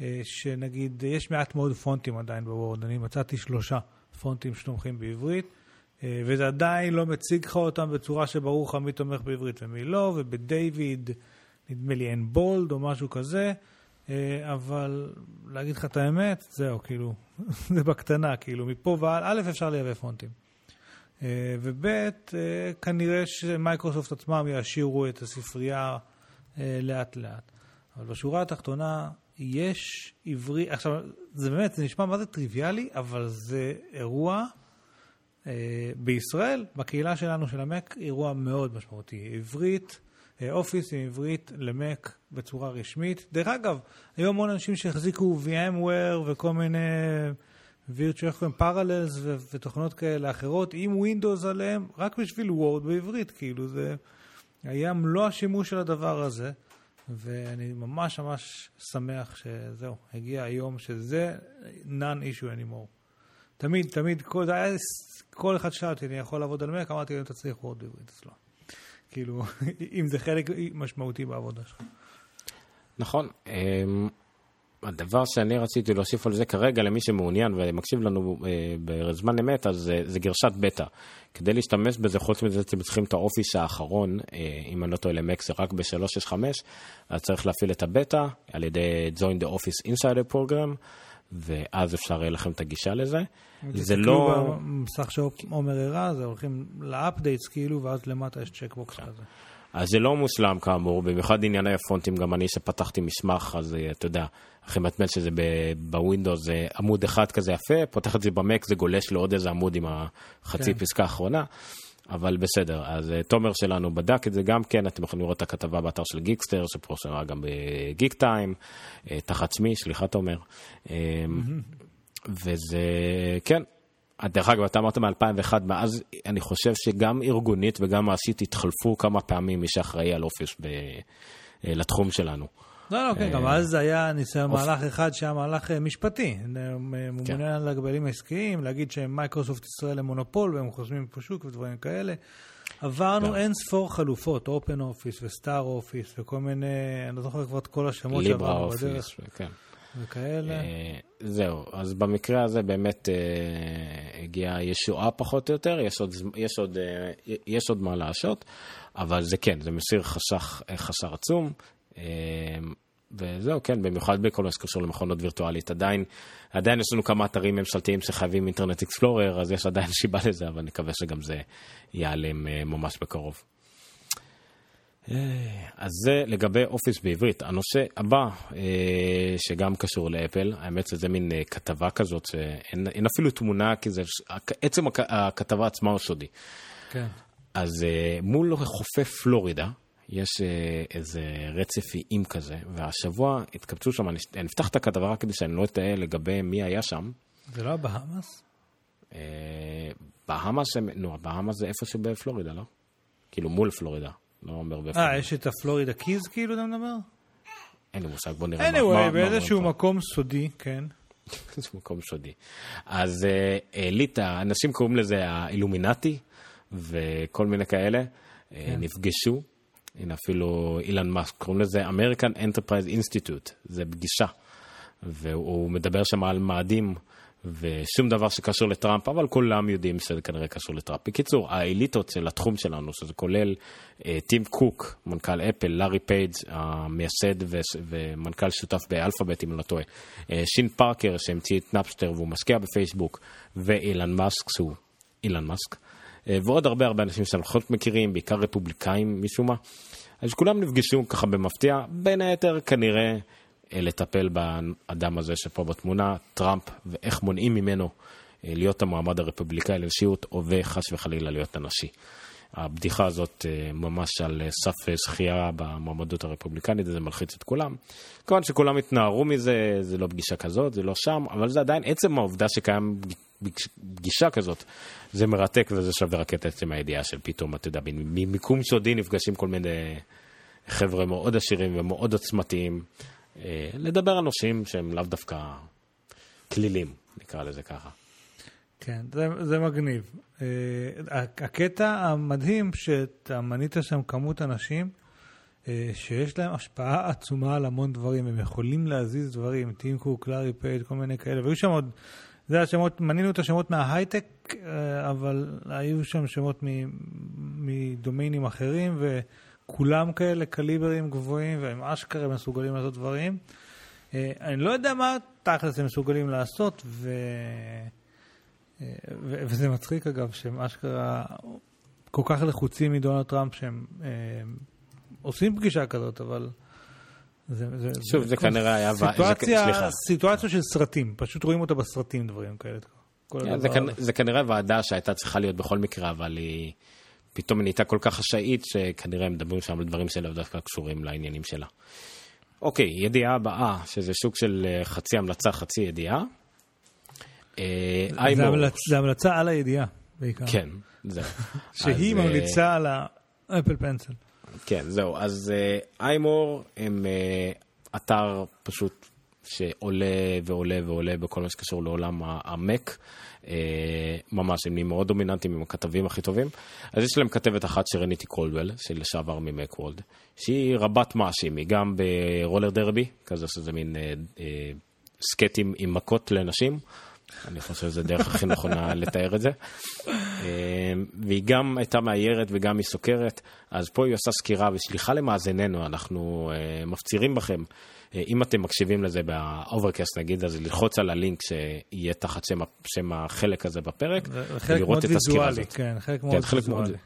אה, שנגיד, יש מעט מאוד פונטים עדיין בוורד, אני מצאתי שלושה פונטים שתומכים בעברית. אה, וזה עדיין לא מציג לך אותם בצורה שברור לך מי תומך בעברית ומי לא, ובדיוויד נדמה לי אין בולד או משהו כזה, אה, אבל להגיד לך את האמת, זהו, כאילו, זה בקטנה, כאילו, מפה ועל, א', אפשר לייבא פונטים. אה, וב', כנראה שמייקרוסופט עצמם יעשירו את הספרייה לאט לאט. אבל בשורה התחתונה, יש עברית, עכשיו, זה באמת, זה נשמע מה זה טריוויאלי, אבל זה אירוע בישראל, בקהילה שלנו של המק, אירוע מאוד משמעותי. עברית, אה, אופיס עם עברית למק בצורה רשמית. דרך אגב, היו המון אנשים שהחזיקו VMware וכל מיני virtual parallels ותוכנות כאלה אחרות עם Windows עליהם, רק בשביל Word בעברית, כאילו זה היה מלוא השימוש של הדבר הזה. ואני ממש ממש שמח שזהו, הגיע היום שזה non-issue anymore. תמיד, תמיד, כל, זה כל אחד שאל אותי, אני יכול לעבוד על מק? אמרתי, אם אתה צריך וורד בעברית, אז לא. כאילו, אם זה חלק משמעותי בעבודה שלך. נכון. אמ, הדבר שאני רציתי להוסיף על זה כרגע, למי שמעוניין ומקשיב לנו אה, בזמן אמת, אז אה, זה גרסת בטא. כדי להשתמש בזה, חוץ מזה אתם צריכים את האופיס האחרון, אה, אם אני לא טועה למק זה רק ב-365, אז צריך להפעיל את הבטא על ידי join the office insider program. ואז אפשר יהיה לכם את הגישה לזה. זה לא... במסך שעומר הראה, זה הולכים ל updates כאילו, ואז למטה יש checkbox כזה. אז זה לא מושלם כאמור, במיוחד ענייני הפונטים, גם אני כשפתחתי מסמך, אז אה, אתה יודע, הכי מטמטם שזה בווינדוס, זה עמוד אחד כזה יפה, פותח את זה במק, זה גולש לעוד איזה עמוד עם החצי כן. פסקה האחרונה. אבל בסדר, אז uh, תומר שלנו בדק את זה גם כן, אתם יכולים לראות את הכתבה באתר של גיקסטר, שפורסמה גם בגיקטיים, uh, תחת שמי, סליחה תומר. Uh, וזה, כן, דרך אגב, אתה אמרת מ-2001, מאז אני חושב שגם ארגונית וגם מעשית התחלפו כמה פעמים מי שאחראי על אופיס ב, לתחום שלנו. לא, לא, כן, גם אז היה ניסיון מהלך אחד שהיה מהלך אה, משפטי. כן. ממונה על הגבלים העסקיים, להגיד שמייקרוסופט ישראל הם מונופול והם חוסמים פה שוק ודברים כאלה. עברנו. אין ספור חלופות, OpenOffice ו StarOffice וכל מיני, אני לא זוכר כבר את כל השמות ליברה שעברנו אופיס, בדרך כן. וכאלה. אה, זהו, אז במקרה הזה באמת אה, הגיעה ישועה פחות או יותר, יש עוד, ז- יש עוד, אה, יש עוד מה לעשות, אבל זה כן, זה מסיר חשך, אה, חסר עצום. אה, וזהו, כן, במיוחד בכל מה שקשור למכונות וירטואלית. עדיין, עדיין יש לנו כמה אתרים ממשלתיים שחייבים אינטרנט אקספלורר, אז יש עדיין סיבה לזה, אבל נקווה שגם זה ייעלם אה, ממש בקרוב. אה, אז זה לגבי אופיס בעברית. הנושא הבא, אה, שגם קשור לאפל, האמת שזה מין כתבה כזאת, שאין אין אפילו תמונה, כי זה, עצם הכ- הכתבה עצמה הוא סודי. כן. אז מול חופי פלורידה, יש אה, איזה רצף איים כזה, והשבוע התקבצו שם, אני אני אפתח את הכתבה רק כדי שאני לא אטעה לגבי מי היה שם. זה לא הבהאמאס? אה, בהאמאס, נו, בהאמאס זה איפה שבפלורידה, לא? כאילו מול פלורידה, לא אומר בפלורידה. אה, יש את הפלורידה קיז כאילו אתה מדבר? אין לי מושג, בוא נראה מה- anyway, מה- מה באיזשהו אומרים מקום סודי, כן. זה מקום סודי. אז אה, העלית, אנשים קוראים לזה האילומינטי, וכל מיני כאלה, אה, נפגשו. הנה אפילו אילן מאסק, קוראים לזה American Enterprise Institute, זה פגישה. והוא מדבר שם על מאדים ושום דבר שקשור לטראמפ, אבל כולם יודעים שזה כנראה קשור לטראמפ. בקיצור, האליטות של התחום שלנו, שזה כולל אה, טים קוק, מנכ"ל אפל, לארי פייג', המייסד ו- ומנכ"ל שותף באלפאבית, אם אני לא טועה, אה, שון פארקר, שהמציא את נאפסטר והוא משקיע בפייסבוק, ואילן מאסק, שהוא אילן מאסק, ועוד הרבה הרבה אנשים שאנחנו פחות מכירים, בעיקר רפובליקאים משום מה. אז כולם נפגשו ככה במפתיע, בין היתר כנראה אה, לטפל באדם הזה שפה בתמונה, טראמפ, ואיך מונעים ממנו אה, להיות המועמד הרפובליקאי לנשיאות, או וחס וחלילה להיות הנשיא. הבדיחה הזאת אה, ממש על אה, סף אה, זכייה במועמדות הרפובליקנית, זה מלחיץ את כולם. כמובן שכולם התנערו מזה, זה לא פגישה כזאת, זה לא שם, אבל זה עדיין עצם העובדה שקיים פגיש- פגישה כזאת, זה מרתק וזה שווה רק את עצם הידיעה של פתאום, אתה יודע, ממיקום סודי נפגשים כל מיני חבר'ה מאוד עשירים ומאוד עוצמתיים, אה, לדבר על נושאים שהם לאו דווקא כלילים, נקרא לזה ככה. כן, זה, זה מגניב. Uh, הקטע המדהים שאתה מנית שם כמות אנשים uh, שיש להם השפעה עצומה על המון דברים, הם יכולים להזיז דברים, טים קוק, לארי פייג', כל מיני כאלה, והיו שם עוד, זה השמות, מנינו את השמות מההייטק, uh, אבל היו שם שמות מדומיינים אחרים, וכולם כאלה קליברים גבוהים, והם אשכרה מסוגלים לעשות דברים. Uh, אני לא יודע מה תכלס הם מסוגלים לעשות, ו... וזה מצחיק אגב, שהם אשכרה כל כך לחוצים מדונלד טראמפ שהם אה, עושים פגישה כזאת, אבל... זה, זה, שוב, זה כנראה היה... זה- סיטואציה, סליחה. סיטואציה של סרטים, פשוט רואים אותה בסרטים, דברים כאלה. כל כן, זה, כנ... זה כנראה ועדה שהייתה צריכה להיות בכל מקרה, אבל היא פתאום נהייתה כל כך חשאית, שכנראה הם מדברים שם על דברים שלאו דווקא קשורים לעניינים שלה. אוקיי, ידיעה הבאה, שזה שוק של אה, חצי המלצה, חצי ידיעה. אה, זה, המלצה על הידיעה, בעיקר. כן, זהו. שהיא אה, ממליצה על ה Apple Pencil. כן, זהו. אז iMore הם אה, אתר פשוט שעולה ועולה ועולה בכל מה שקשור לעולם המק. ממש, הם נהיים מאוד דומיננטיים עם הכתבים הכי טובים. אז יש להם כתבת אחת סרניטי קולדוול, של לשעבר מ Macworld, שהיא רבת מעשים, היא גם ב roller derby, כזה שזה מין אה, אה, סקייטים עם מכות לנשים. אני חושב שזו הדרך הכי נכונה לתאר את זה. אה, והיא גם הייתה מאיירת וגם היא סוקרת, אז פה היא עושה סקירה וסליחה למאזיננו, אנחנו אה, מפצירים בכם. אה, אם אתם מקשיבים לזה ב Overcast נגיד, אז ללחוץ על הלינק שיהיה תחת שם, שם החלק הזה בפרק, חלק מאוד ויזואלי, כן, חלק כן, מאוד חלק ויזואלי. מאוד...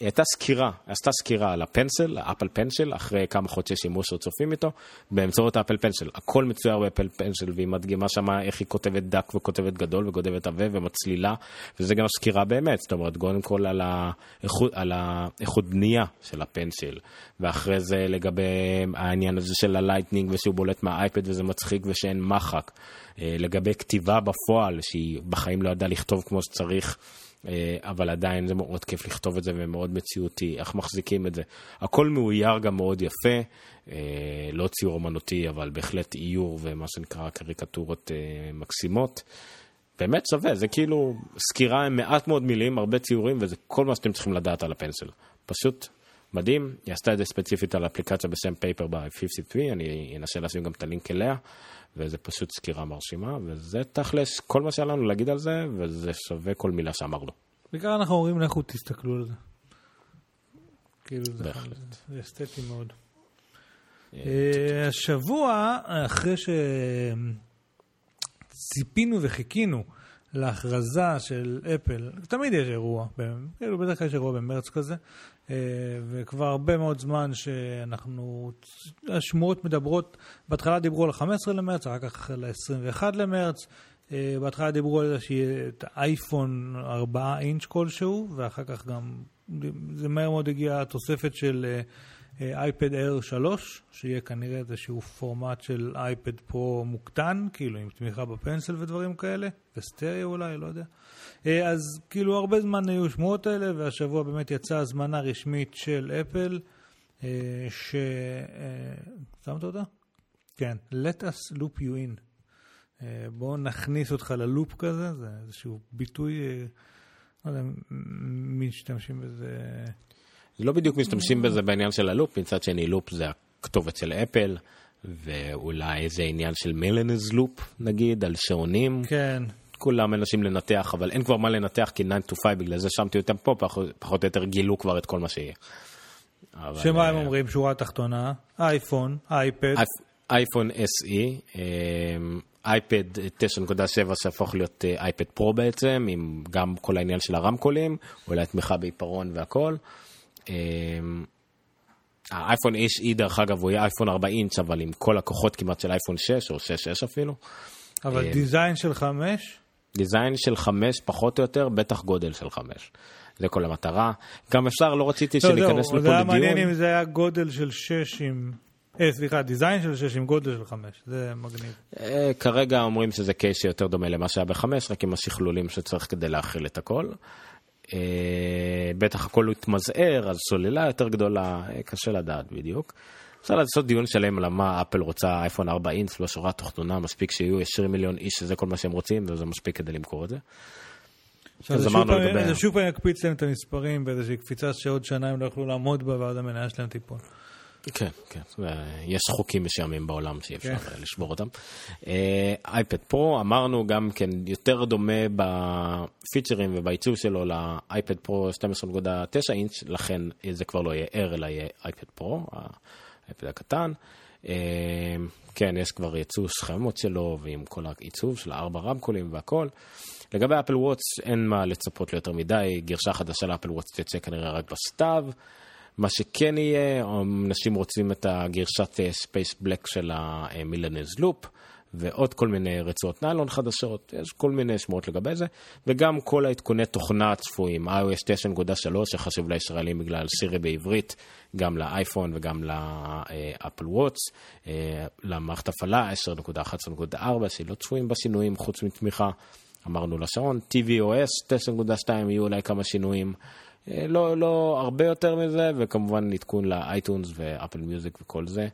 הייתה סקירה, עשתה סקירה על ה Pencil, ה Apple Pencil, אחרי כמה חודשי שימוש רצופים איתו, באמצעות ה Apple Pencil. הכל מצויר ב Apple Pencil, והיא מדגימה שמה איך היא כותבת דק וכותבת גדול וכותבת עבה ומצלילה, וזה גם סקירה באמת, זאת אומרת, קודם כל על האיכות, על האיכות בנייה של ה Pencil, ואחרי זה לגבי העניין הזה של ה Lightning ושהוא בולט מהאייפד וזה מצחיק ושאין מחק. אה, לגבי כתיבה בפועל, שהיא בחיים לא ידעה לכתוב כמו שצריך. אה, אבל עדיין זה מאוד כיף לכתוב את זה ומאוד מציאותי, איך מחזיקים את זה. הכל מאויר גם מאוד יפה, אה, לא ציור אומנותי, אבל בהחלט איור ומה שנקרא קריקטורות מקסימות. באמת שווה, זה כאילו סקירה עם מעט מאוד מילים, הרבה ציורים, וזה כל מה שאתם צריכים לדעת על הפנסל. פשוט מדהים, היא עשתה את זה ספציפית על אפליקציה בשם פייפר ב-53, אני אנסה לשים גם את הלינק אליה, וזה פשוט סקירה מרשימה, וזה תכלס כל מה שהיה לנו להגיד על זה, וזה שווה כל מילה שאמרנו. בעיקר אנחנו אומרים לכו תסתכלו על זה. כאילו זה. זה אסתטי מאוד. אה, השבוע, אחרי שציפינו וחיכינו להכרזה של אפל, תמיד יש אירוע, כאילו בדרך כלל יש אירוע במרץ כזה, אה, וכבר הרבה מאוד זמן שאנחנו, השמועות מדברות, בהתחלה דיברו על ה-15 למרץ, אחר כך על ה-21 למרץ, אה, בהתחלה דיברו על שיהיה את האייפון 4 אינץ' כלשהו, ואחר כך גם, זה מהר מאוד הגיעה התוספת של אה, אייפד Air 3, שיהיה כנראה איזשהו פורמט של אייפד פרו מוקטן, כאילו עם תמיכה בפנסל ודברים כאלה, וסטריאו אולי, לא יודע. אה, אז כאילו הרבה זמן היו שמועות האלה, והשבוע באמת יצאה הזמנה רשמית של אפל, אה, ש... אה, שמת אותה? כן, let us loop you in. בואו נכניס אותך ללופ כזה, זה איזשהו ביטוי, לא יודע מי משתמשים בזה. לא בדיוק משתמשים בזה בעניין של הלופ, מצד שני לופ זה הכתובת של אפל, ואולי איזה עניין של מלנז לופ נגיד, על שעונים. כן, כולם מנסים לנתח, אבל אין כבר מה לנתח כי 9 to 5, בגלל זה שמתי אותם פה, פחות, או יותר גילו כבר את כל מה שיהיה. אבל, שמה הם אה, אומרים? שורה תחתונה, אייפון, אייפד, אייפ- אייפון SE, אמ, אייפד 9.7 שהפוך להיות אה, אייפד פרו בעצם, עם גם כל העניין של הרמקולים, אולי תמיכה בעיפרון והכל. אמ, האייפון SE דרך אגב הוא יהיה אייפון 4 אינץ' אבל עם כל הכוחות כמעט של אייפון 6 או 6-6 אפילו. אבל אה, דיזיין של חמש, דיזיין של 5 פחות או יותר, בטח גודל של 5. זה כל המטרה. גם אפשר, לא רציתי לא, שניכנס לפה זה היה מעניין לדיון. אם זה היה גודל של שש עם, אה, סליחה, דיזיין של שש עם גודל של חמש, זה מגניב. אה, כרגע אומרים שזה קייס שיותר דומה למה שהיה בחמש, רק עם השכלולים שצריך כדי להכיל את הכל. אה, בטח הכל התמזער, אז סוללה יותר גדולה, אה, קשה לדעת בדיוק. אפשר לעשות דיון שלם על מה אפל רוצה אייפון 4 אינץ, לא שורה תחתונה, מספיק שיהיו 20 מיליון איש שזה כל מה שהם רוצים, וזה מספיק כדי למכור את זה. זה שוב פעם יקפיץ להם את המספרים באיזושהי קפיצה שעוד שנה הם לא יוכלו לעמוד בה, ואז המניה שלהם תיפול. כן, כן, יש חוקים מסוימים בעולם שאי אפשר כן. לשבור אותם. אה, אייפד פרו, אמרנו גם כן יותר דומה בפיצ'רים ובעיצוב שלו לאייפד פרו 12.9 אינץ', לכן זה כבר לא יהיה Air אלא יהיה אייפד פרו, האייפד הקטן. אה, כן, יש כבר ייצוא סכמות שלו ועם כל העיצוב של הארבע רמקולים והכל. לגבי Apple Watch אין מה לצפות ליותר מדי, גרסה חדשה ל Apple Watch תצא כנראה רק בסתיו. מה שכן יהיה, אנשים רוצים את הגרסת space black של ה Milanese Loop, ועוד כל מיני רצועות ניילון חדשות, יש כל מיני שמועות לגבי זה, וגם כל העדכוני תוכנה הצפויים, iOS 9.3 שחשוב לישראלים בגלל סירי בעברית, גם לאייפון וגם ל Apple Watch, אה, למערכת הפעלה 10.11.4 שלא צפויים בשינויים חוץ מתמיכה. אמרנו לשעון, tvOS 9.2 יהיו אולי כמה שינויים. אה, לא, לא הרבה יותר מזה, וכמובן עדכון לאייטונס ואפל מיוזיק וכל זה.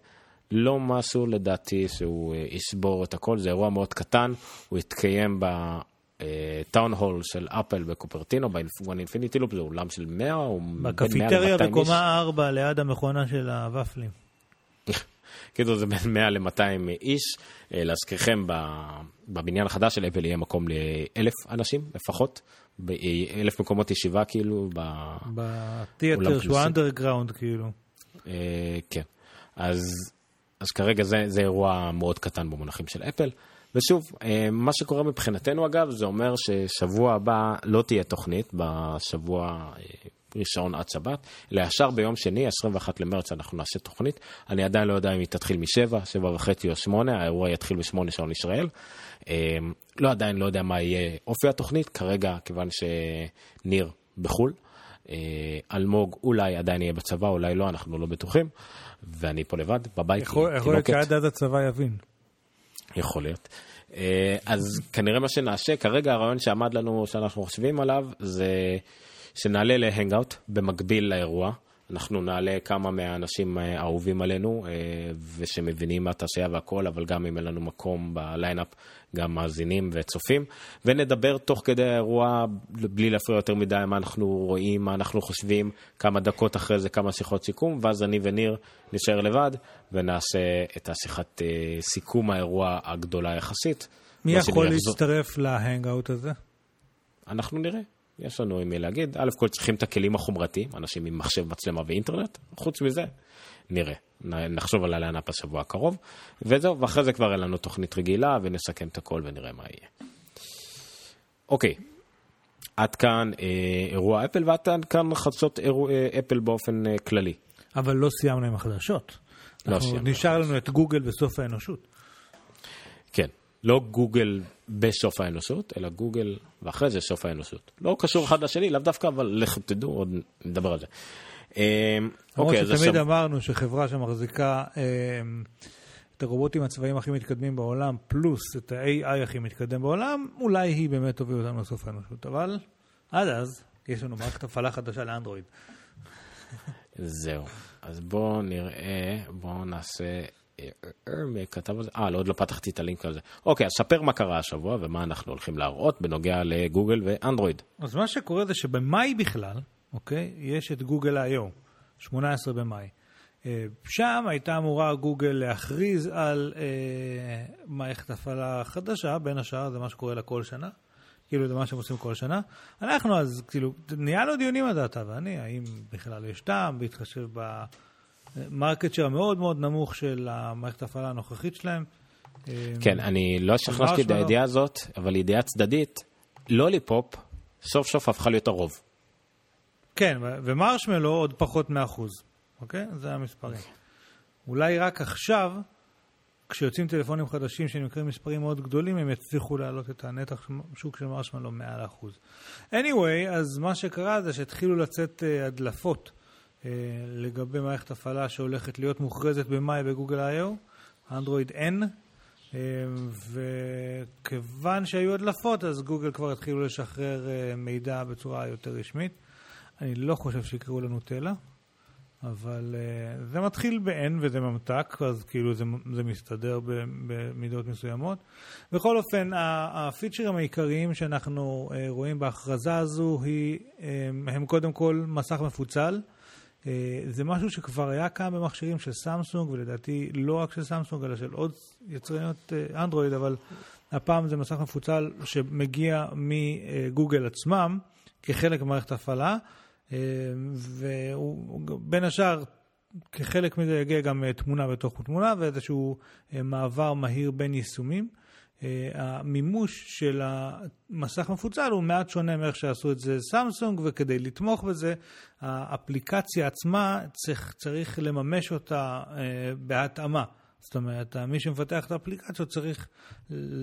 לא משהו לדעתי שהוא אה, ישבור את הכל, זה אירוע מאוד קטן, הוא יתקיים בטאון הול של אפל בקופרטינו, באינפון אינפיניטי לופ, זה אולם של 100 או בין 100 בקפיטריה ל-200 איש. בקומה 4 ליד המכונה של הוואפלים. כאילו זה בין 100 ל-200 איש. אה, להזכירכם, בבניין החדש של אפל יהיה מקום לאלף אנשים לפחות, ב- אה, אלף מקומות ישיבה כאילו, ב... בתיאטר שהוא. אנדרגראונד כאילו. אה, כן. אז, אז כרגע זה, זה אירוע מאוד קטן במונחים של אפל. ושוב, אה, מה שקורה מבחינתנו אגב, זה אומר ששבוע הבא לא תהיה תוכנית, בשבוע אה, ראשון עד שבת, אלא ישר ביום שני, 21 למרץ, אנחנו נעשה תוכנית. אני עדיין לא יודע אם היא תתחיל משבע, שבע וחצי או שמונה, האירוע יתחיל בשמונה שעון ישראל. אה, לא עדיין לא יודע מה יהיה אופי התוכנית, כרגע, כיוון שניר בחו"ל, אלמוג אולי עדיין יהיה בצבא, אולי לא, אנחנו לא בטוחים, ואני פה לבד, בבית. יכול להיות שעד אז הצבא יבין. יכול להיות. אה, אז כנראה מה שנעשה, כרגע הרעיון שעמד לנו, שאנחנו חושבים עליו, זה שנעלה להנגאוט במקביל לאירוע. אנחנו נעלה כמה מהאנשים אה, האהובים עלינו, אה, ושמבינים מה תעשייה והכל, אבל גם אם אין לנו מקום בליינאפ, גם מאזינים וצופים, ונדבר תוך כדי האירוע, בלי להפריע יותר מדי, מה אנחנו רואים, מה אנחנו חושבים, כמה דקות אחרי זה, כמה שיחות סיכום, ואז אני וניר נשאר לבד, ונעשה את השיחת סיכום האירוע הגדולה יחסית. מי יכול להצטרף להנגאוט הזה? אנחנו נראה. יש לנו עם מי להגיד. א' כל צריכים את הכלים החומרתיים, אנשים עם מחשב, מצלמה ואינטרנט. חוץ מזה, נראה. נחשוב על הלענאפ השבוע הקרוב. וזהו, ואחרי זה כבר אין לנו תוכנית רגילה, ונסכם את הכל ונראה מה יהיה. אוקיי, עד כאן אה, אירוע אפל, ועד כאן חדשות אירוע אה, אפל באופן אה, כללי. אבל לא סיימנו עם החדשות. לא סיימנו. נשאר לנו את גוגל בסוף האנושות. כן, לא גוגל בסוף האנושות, אלא גוגל ואחרי זה סוף האנושות. לא קשור אחד לשני, לאו דווקא, אבל לכו תדעו, עוד נדבר על זה. אמ, אוקיי, אז עכשיו... תמיד אמרנו שחברה שמחזיקה אמ, את הרובוטים הצבאיים הכי מתקדמים בעולם, פלוס את ה-AI הכי מתקדם בעולם, אולי היא באמת תוביל אותנו לסוף האנושות. אבל עד אז, יש לנו מערכת הפעלה חדשה לאנדרואיד. זהו. אז בואו נראה, בואו נעשה כתב על זה? אה, לא, עוד לא פתחתי את הלינק הזה. אוקיי, אז ספר מה קרה השבוע ומה אנחנו הולכים להראות בנוגע לגוגל ואנדרואיד. אז מה שקורה זה שבמאי בכלל, אוקיי, יש את גוגל I.O, 18 במאי. אה, שם הייתה אמורה גוגל להכריז על אה, מערכת הפעלה חדשה, בין השאר זה מה שקורה לה כל שנה. כאילו זה מה שהם עושים כל שנה. אנחנו אז, כאילו, ניהלנו דיונים על דעתה, ואני, האם בכלל יש טעם בהתחשב ב... market share מאוד מאוד נמוך של המערכת ההפעלה הנוכחית שלהם. כן, אני לא הכנסתי את הידיעה הזאת, אבל ידיעה צדדית, Lollipop סוף סוף הפכה להיות הרוב. כן, ו Marshmallow עוד פחות מאחוז, אוקיי? זה המספרים. אולי רק עכשיו, כשיוצאים טלפונים חדשים שנמכרים מספרים מאוד גדולים, הם יצליחו להעלות את הנתח שוק של Marshmallow מעל אחוז. anyway, אז מה שקרה זה שהתחילו לצאת uh, הדלפות. אה, לגבי מערכת הפעלה שהולכת להיות מוכרזת במאי בגוגל I.O, אנדרואיד N, אה, וכיוון שהיו הדלפות, אז גוגל כבר התחילו לשחרר אה, מידע בצורה יותר רשמית. אני לא חושב שיקראו לנו תלע, אבל זה מתחיל ב-N וזה ממתק, אז כאילו זה, זה מסתדר במידות מסוימות. בכל אופן, הפיצ'רים העיקריים שאנחנו רואים בהכרזה הזו היא, הם קודם כל מסך מפוצל. אה, זה משהו שכבר היה קיים במכשירים של סמסונג, ולדעתי לא רק של סמסונג, אלא של עוד יצרניות אה, אנדרואיד, אבל הפעם זה מסך מפוצל שמגיע מגוגל עצמם, כחלק ממערכת הפעלה, אה, ובין השאר, כחלק מזה יגיע גם תמונה בתוך תמונה, ואיזשהו מעבר מהיר בין יישומים. אה, המימוש של המסך מפוצל הוא מעט שונה מאיך שעשו את זה סמסונג, וכדי לתמוך בזה, האפליקציה עצמה צריך, צריך לממש אותה אה, בהתאמה. זאת אומרת, מי שמפתח את האפליקציות צריך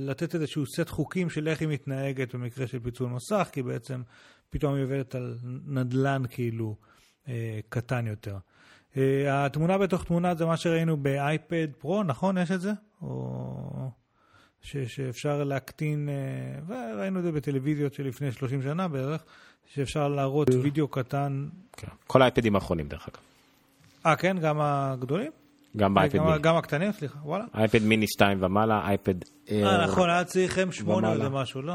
לתת איזשהו סט חוקים של איך היא מתנהגת במקרה של פיצול מסך, כי בעצם פתאום היא עובדת על נדלן כאילו אה, קטן יותר. התמונה בתוך תמונה זה מה שראינו באייפד פרו, נכון? יש את זה? או... ש, שאפשר להקטין, אה, וראינו את זה בטלוויזיות של לפני 30 שנה בערך, שאפשר להראות וידאו קטן. כן. כל האייפדים האחרונים דרך אגב. אה, כן? גם הגדולים? גם באייפד מיני. גם הקטנים, סליחה, וואלה. אייפד מיני 2 ומעלה, אייפד... אה, נכון, היה צריך M8 או משהו, לא?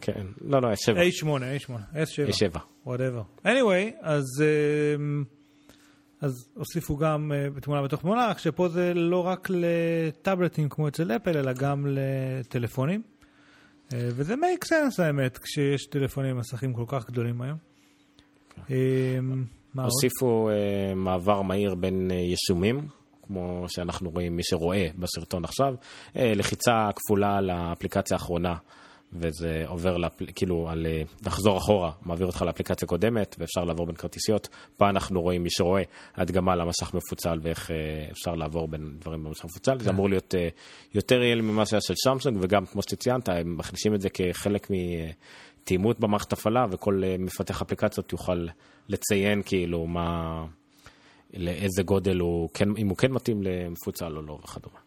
כן, לא, לא, S7. A8, A8, S7. A7. whatever. anyway, אז... Uh, אז הוסיפו גם uh, תמונה בתוך תמונה, רק שפה זה לא רק לטאבלטים כמו אצל אפל, אלא גם לטלפונים. Uh, וזה make sense האמת, כשיש טלפונים עם מסכים כל כך גדולים היום. Uh, הוסיפו מעבר מהיר בין יישומים, כמו שאנחנו רואים, מי שרואה בסרטון עכשיו, אה, לחיצה כפולה על האפליקציה האחרונה. וזה עובר, לאפל... כאילו, על אה, לחזור אחורה, מעביר אותך לאפליקציה קודמת, ואפשר לעבור בין כרטיסיות. פה אנחנו רואים, מי שרואה, הדגמה למסך מפוצל ואיך אה, אפשר לעבור בין דברים במסך מפוצל. זה אמור להיות אה, יותר יעיל ממה שהיה של סמסונג, וגם, כמו שציינת, הם מכניסים את זה כחלק מתאימות במערכת הפעלה, וכל מפתח אפליקציות יוכל לציין, כאילו, מה... לאיזה גודל הוא, כן, אם הוא כן מתאים למפוצל או לא וכדומה.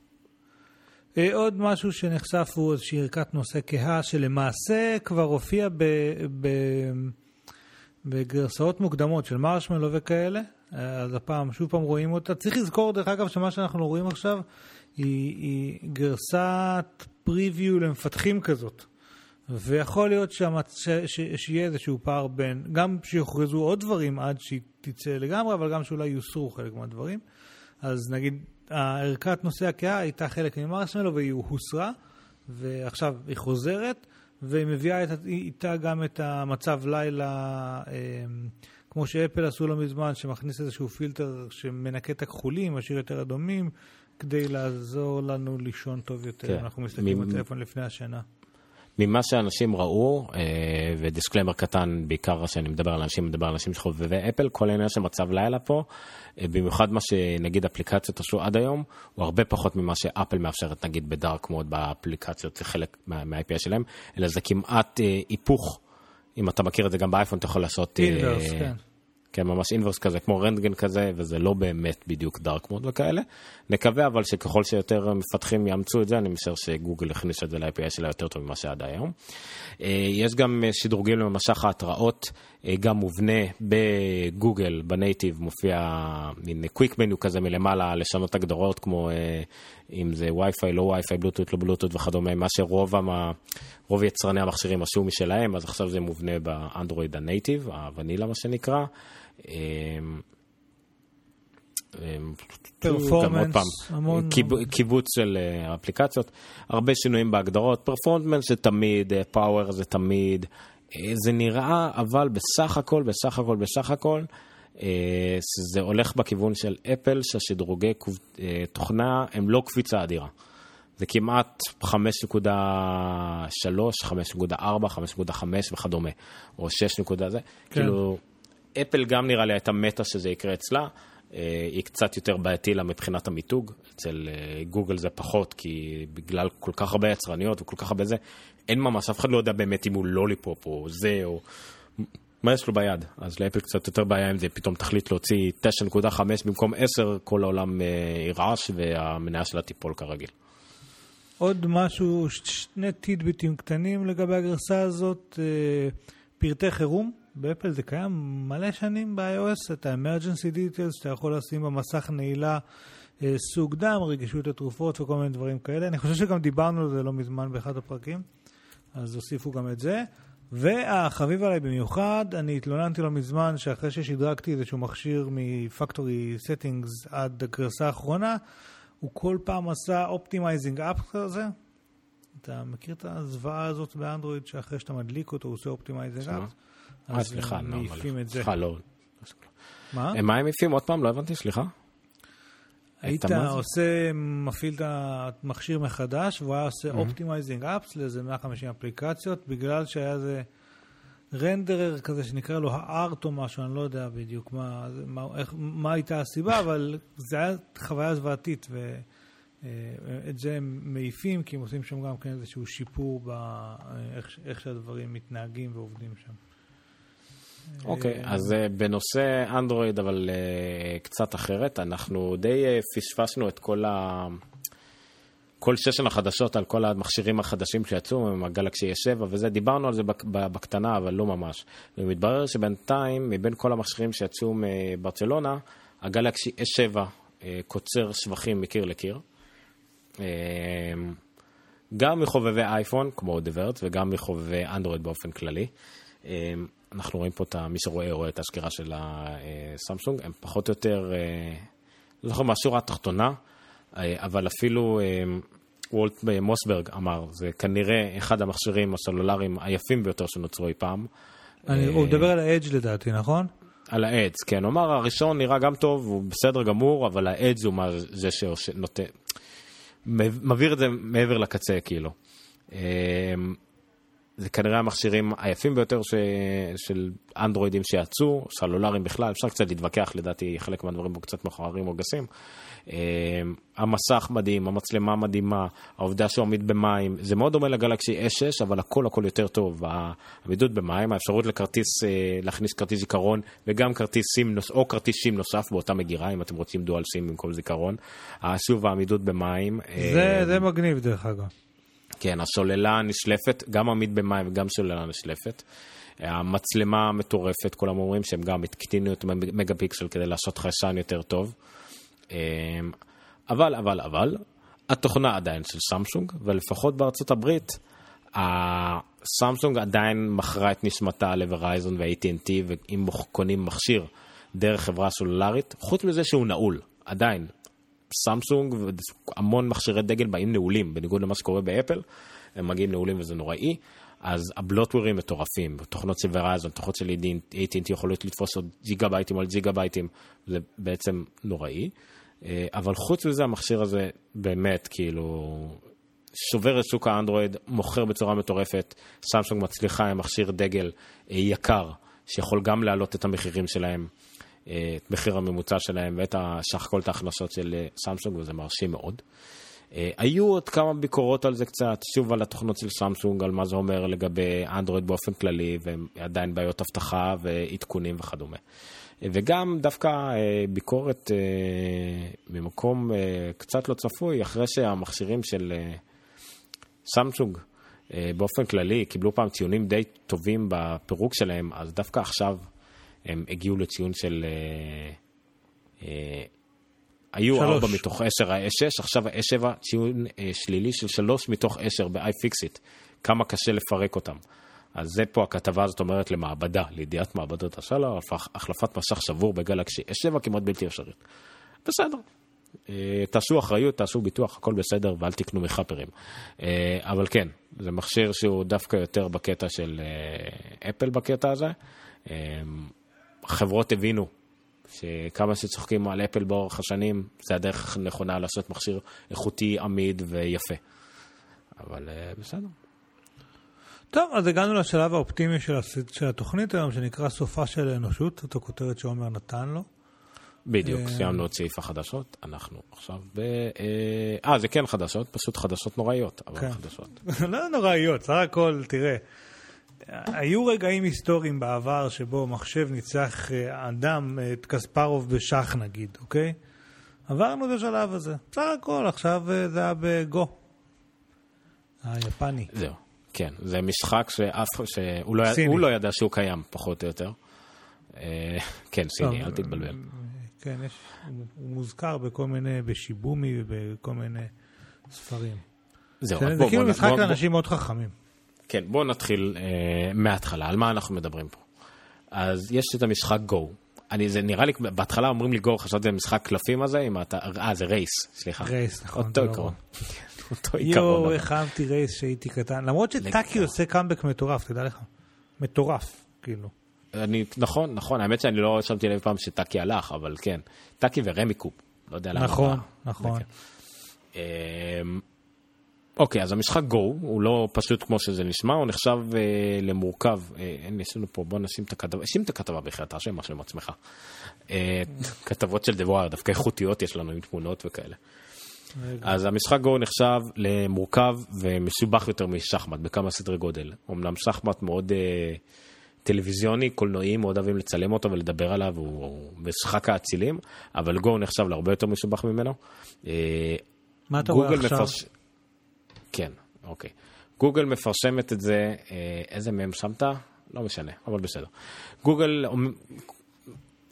אה, עוד משהו שנחשף הוא איזושהי ערכת נושא כהה, שלמעשה כבר הופיע ב, ב, בגרסאות מוקדמות של מרשמלו וכאלה, אז הפעם, שוב פעם רואים אותה. צריך לזכור, דרך אגב, שמה שאנחנו רואים עכשיו היא, היא גרסת פריוויו למפתחים כזאת. ויכול להיות שהמצ... ש... ש... שיהיה איזשהו פער בין, גם שיוכרזו עוד דברים עד שהיא תצא לגמרי, אבל גם שאולי יוסרו חלק מהדברים. אז נגיד, הערכת נושא הקאה הייתה חלק ממרשמלו והיא הוסרה, ועכשיו היא חוזרת, והיא מביאה את, איתה גם את המצב לילה, אמ, כמו שאפל עשו לא מזמן, שמכניס איזשהו פילטר שמנקה את הכחולים, משאיר יותר אדומים, כדי לעזור לנו לישון טוב יותר. כן. אנחנו מסתכלים מ- בטלפון לפני השינה. ממה שאנשים ראו, אה, ודיסקלמר קטן, בעיקר כשאני מדבר על אנשים, מדבר על אנשים שחובבי אפל, כל העניין של מצב לילה פה, אה, במיוחד מה שנגיד אפליקציות עשו עד היום, הוא הרבה פחות ממה שאפל מאפשרת נגיד בדארק מוד באפליקציות, זה חלק מה-IPA שלהם, אלא זה כמעט אה, היפוך. אם אתה מכיר את זה גם באייפון, אתה יכול לעשות... אינברס, כן. כן, ממש אינברס כזה, כמו רנטגן כזה, וזה לא באמת בדיוק דארק מוד וכאלה. נקווה אבל שככל שיותר מפתחים יאמצו את זה, אני משער שגוגל הכניס את זה ל-IPA שלה יותר טוב ממה שעד היום. אה, יש גם אה, שדרוגים למשך ההתראות, אה, גם מובנה בגוגל, בנייטיב, מופיע מין קוויק מניו כזה מלמעלה, לשנות הגדרות כמו אם זה וי-פיי, לא וי-פיי, בלוטות, לא בלוטות וכדומה, מה שרוב המה, רוב יצרני המכשירים עשו משלהם, אז עכשיו זה מובנה באנדרואיד הנייטיב, הוונילה מה שנקרא. אמ, אמ, פרפורמנס, המון. קיבוץ של אה, אפליקציות, הרבה שינויים בהגדרות, פרפורמנס זה תמיד, פאוור אה, זה תמיד, אה, זה נראה, אבל בסך הכל, בסך הכל, בסך הכל, זה הולך בכיוון של אפל, שהשדרוגי תוכנה הם לא קפיצה אדירה. זה כמעט 5.3, 5.4, 5.5 וכדומה, או 6 נקודה זה, כן. כאילו... אפל גם נראה לי הייתה מתה שזה יקרה אצלה. אה, היא קצת יותר בעייתי לה מבחינת המיתוג, אצל אה, גוגל זה פחות, כי בגלל כל כך הרבה יצרניות וכל כך הרבה זה, אין ממש, אף אחד לא יודע באמת אם הוא Lollipop או זה, או מה יש לו ביד. אז לאפל קצת יותר בעיה אם זה פתאום תחליט להוציא 9.5 במקום 10, כל העולם אה, ירעש והמניה שלה תיפול כרגיל. עוד משהו, שני טידביטים קטנים לגבי הגרסה הזאת, פרטי חירום. באפל זה קיים מלא שנים ב-iOS, את ה-emergency details שאתה יכול לשים במסך נעילה אה, סוג דם, רגישות לתרופות וכל מיני דברים כאלה. אני חושב שגם דיברנו על זה לא מזמן באחד הפרקים, אז הוסיפו גם את זה. והחביב עליי במיוחד, אני התלוננתי לא מזמן שאחרי ששדרגתי איזשהו מכשיר מפקטורי settings עד הגרסה האחרונה, הוא כל פעם עשה optimizing app כזה. אתה מכיר את הזוועה הזאת באנדרואיד שאחרי שאתה מדליק אותו הוא עושה optimizing app? אה, סליחה, הם מעיפים את זה. סליחה, לא. מה? מה הם מעיפים? עוד פעם, לא הבנתי, סליחה. היית עושה, מפעיל את המכשיר מחדש, והוא היה עושה optimizing apps לאיזה 150 אפליקציות, בגלל שהיה איזה renderer כזה שנקרא לו ה ART או משהו, אני לא יודע בדיוק מה, מה, איך, מה הייתה הסיבה, אבל זה היה חוויה זוועתית, ואת אה, זה הם מעיפים, כי הם עושים שם גם כן איזשהו שיפור באיך שהדברים מתנהגים ועובדים שם. אוקיי, okay, אז uh, בנושא אנדרואיד, אבל uh, קצת אחרת, אנחנו די פספסנו את כל ה... כל ששן החדשות על כל המכשירים החדשים שיצאו עם הגלקסי S7 וזה, דיברנו על זה בקטנה, אבל לא ממש. ומתברר שבינתיים, מבין כל המכשירים שיצאו מברצלונה, הגלקסי S7 קוצר שבחים מקיר לקיר. גם מחובבי אייפון, כמו דברט, וגם מחובבי אנדרואיד באופן כללי. אנחנו רואים פה את מי שרואה, רואה את הסקירה של הסמסונג, הם פחות או יותר, אה, לא זוכר מהשורה התחתונה, אה, אבל אפילו אה, וולט מוסברג אמר, זה כנראה אחד המכשירים הסלולריים היפים ביותר שנוצרו אי פעם. אני, הוא מדבר על האדג' לדעתי, נכון? על האדס, כן. נאמר, הראשון נראה גם טוב, הוא בסדר גמור, אבל האדס הוא מה זה שנותן... מעביר את זה מעבר לקצה, כאילו. אמ, זה כנראה המכשירים היפים ביותר ש... של אנדרואידים שיצאו, סלולריים בכלל, אפשר קצת להתווכח, לדעתי חלק מהדברים פה קצת מכוערים או גסים. Uh, המסך מדהים, המצלמה מדהימה, העובדה שהוא עמיד במים, זה מאוד דומה לגלקסי S6, אבל הכל הכל יותר טוב. העמידות במים, האפשרות לכרטיס, uh, להכניס כרטיס זיכרון וגם כרטיס סים, או כרטיס סים נוסף באותה מגירה, אם אתם רוצים דואל סים במקום זיכרון. שוב, העמידות במים. זה, uh, זה מגניב דרך אגב. כן, הסוללה נשלפת, גם עמיד במים וגם סוללה נשלפת. המצלמה מטורפת, כולם אומרים שהם גם הקטינו את מגה פיקסל כדי לעשות חיישן יותר טוב. אמ, אבל, אבל, אבל, התוכנה עדיין של סמסונג, ולפחות בארצות הברית, הסמסונג עדיין מכרה את נשמתה לוורייזון ו-AT&T, ואם קונים מכשיר דרך חברה סולולרית, חוץ מזה שהוא נעול, עדיין, סמסונג והמון מכשירי דגל באים נעולים, בניגוד למה שקורה באפל, הם מגיעים נעולים וזה נוראי. אז ה bloatware ים מטורפים, תוכנות של ורייזון, תוכנות של AT&T יכולות לתפוס עוד ג'יגה בייטים על ג'יגה בייטים, זה בעצם נוראי. אה, אבל חוץ מזה המכשיר הזה באמת כאילו שובר את שוק האנדרואיד, מוכר בצורה מטורפת, סמסונג מצליחה עם מכשיר דגל אה, יקר, שיכול גם להעלות את המחירים שלהם. את מחיר הממוצע שלהם ואת סך הכל את ההכנסות של אה, סמסונג, וזה מרשים מאוד. אה, היו עוד כמה ביקורות על זה קצת, שוב על התוכנות של סמסונג, על מה זה אומר לגבי אנדרואיד באופן כללי, ועדיין בעיות אבטחה ועדכונים וכדומה. אה, וגם דווקא ביקורת ממקום קצת לא צפוי, אחרי שהמכשירים של סמסונג באופן כללי קיבלו פעם ציונים די טובים בפירוק שלהם, אז דווקא עכשיו הם הגיעו לציון של... אה, אה, היו שלוש. 4 מתוך 10 ה-S6, עכשיו ה-S7 ציון אה, שלילי של 3 מתוך 10 ב-iFixit. כמה קשה לפרק אותם. אז זה פה הכתבה הזאת אומרת למעבדה, לידיעת מעבדות הסלולר, החלפת מסך שבור בגלקסי S7 כמעט בלתי אפשרית. בסדר. תעשו אחריות, תעשו ביטוח, הכל בסדר, ואל תקנו מחאפרים. אבל כן, זה מכשיר שהוא דווקא יותר בקטע של אפל בקטע הזה. החברות הבינו שכמה שצוחקים על אפל באורך השנים, זה הדרך הנכונה לעשות מכשיר איכותי, עמיד ויפה. אבל uh, בסדר. טוב, אז הגענו לשלב האופטימי של, של התוכנית היום, שנקרא סופה של האנושות, זאת הכותרת שעומר נתן לו. בדיוק, אה, סיימנו את סעיף החדשות, אנחנו עכשיו ב... אה, אה, זה כן חדשות, פשוט חדשות נוראיות, אבל כן. חדשות. לא נוראיות, סך הכל, תראה, היו רגעים היסטוריים בעבר שבו מחשב ניצח אה, אדם, את קספרוב בשח נגיד, אוקיי? עברנו את השלב הזה. בסך הכל, עכשיו אה, זה היה בגו. היפני. זהו, כן. זה משחק שאף, שהוא לא, הוא לא ידע שהוא קיים, פחות או יותר. אה, כן, סיני, אל תתבלבל. כן, יש, הוא מוזכר בכל מיני, בשיבומי ובכל מיני ספרים. זהו, זה, בוא, זה כאילו בוא, משחק לאנשים מאוד חכמים. כן, בואו נתחיל אה, מההתחלה, על מה אנחנו מדברים פה. אז יש את המשחק גו. אני, זה נראה לי, בהתחלה אומרים לי גו, חשבתי על משחק קלפים הזה, אם אתה, אה, זה רייס, סליחה. רייס, נכון. אותו עיקרון. אותו עיקרון. יואו, איך אהבתי רייס שהייתי קטן. למרות שטאקי עושה קאמבק מטורף, תדע לך. מטורף, כאילו. אני, נכון, נכון, האמת שאני לא שמתי לב פעם שטאקי הלך, אבל כן. טאקי ורמיקופ, לא יודע למה. נכון, נכון. אוקיי, אז המשחק גו הוא לא פשוט כמו שזה נשמע, הוא נחשב אה, למורכב. אה, אין, יש לנו פה, בוא נשים את הכתבה, שים את הכתבה בכלל, תרשה משהו עם עצמך. אה, כתבות של דבואר, דווקא איכותיות יש לנו עם תמונות וכאלה. אז המשחק גו נחשב למורכב ומסובך יותר משחמט בכמה סדרי גודל. אמנם שחמט מאוד אה, טלוויזיוני, קולנועי, מאוד אוהבים לצלם אותו ולדבר עליו, הוא משחק האצילים, אבל גו נחשב להרבה יותר מסובך ממנו. אה, מה אתה רואה עכשיו? מפרש... כן, אוקיי. גוגל מפרשמת את זה, אה, איזה מהם שמת? לא משנה, אבל בסדר. גוגל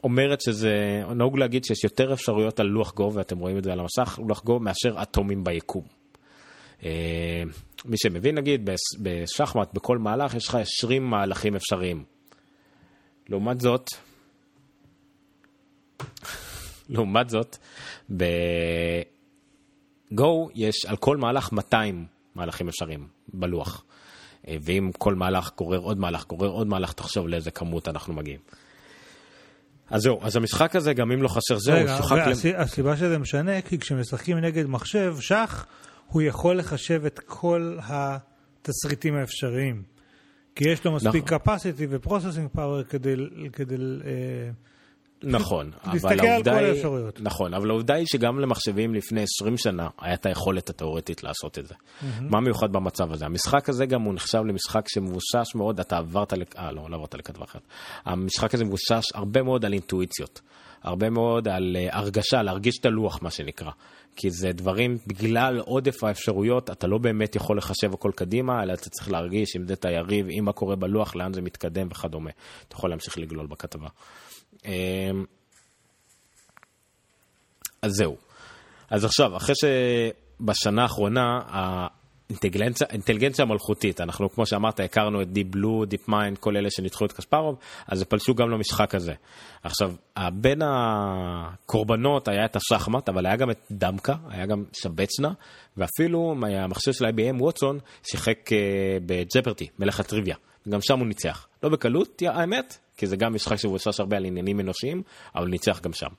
אומרת שזה, נהוג להגיד שיש יותר אפשרויות על לוח גו, ואתם רואים את זה על המסך, לוח גו מאשר אטומים ביקום. אה, מי שמבין, נגיד, בשחמט, בכל מהלך, יש לך 20 מהלכים אפשריים. לעומת זאת, לעומת זאת, בגו יש על כל מהלך 200 מהלכים אפשריים בלוח. אה, ואם כל מהלך גורר עוד מהלך, גורר עוד מהלך, תחשוב לאיזה כמות אנחנו מגיעים. אז זהו, אז המשחק הזה, גם אם לא חסר זהו, רגע, שוחק... למ- והסי- הסיבה שזה משנה, כי כשמשחקים נגד מחשב, שח, הוא יכול לחשב את כל התסריטים האפשריים. כי יש לו מספיק נכון. capacity ו-processing power כדי, כדי אה, נכון, אבל העובדה היא... האפשרויות. נכון, אבל העובדה היא שגם למחשבים לפני 20 שנה היה את היכולת התיאורטית לעשות את זה. מה מיוחד במצב הזה? המשחק הזה גם הוא נחשב למשחק שמבוסס מאוד, אתה עברת, לק- אה לא, לא עברת לכתבה אחרת. המשחק הזה מבוסס הרבה מאוד על אינטואיציות. הרבה מאוד על uh, הרגשה, להרגיש את הלוח, מה שנקרא. כי זה דברים, בגלל עודף האפשרויות, אתה לא באמת יכול לחשב הכל קדימה, אלא אתה צריך להרגיש אם זה את היריב, אם מה קורה בלוח, לאן זה מתקדם וכדומה. אתה יכול להמשיך לגלול בכתבה. אמ, אז זהו. אז עכשיו, אחרי שבשנה האחרונה, האינטליגנציה המלכותית, אנחנו כמו שאמרת, הכרנו את Deep Blue, Deep Mind, כל אלה שניצחו את קספרוב, אז פלשו גם למשחק הזה. עכשיו, בין הקורבנות היה את השחמט, אבל היה גם את דמקה, היה גם שבצנה, ואפילו המחשב של IBM ווטסון שיחק אה, בג'פרטי, מלך הטריוויה. גם שם הוא ניצח. לא בקלות, האמת, כי זה גם משחק שמבוסס הרבה על עניינים אנושיים, אבל ניצח גם שם.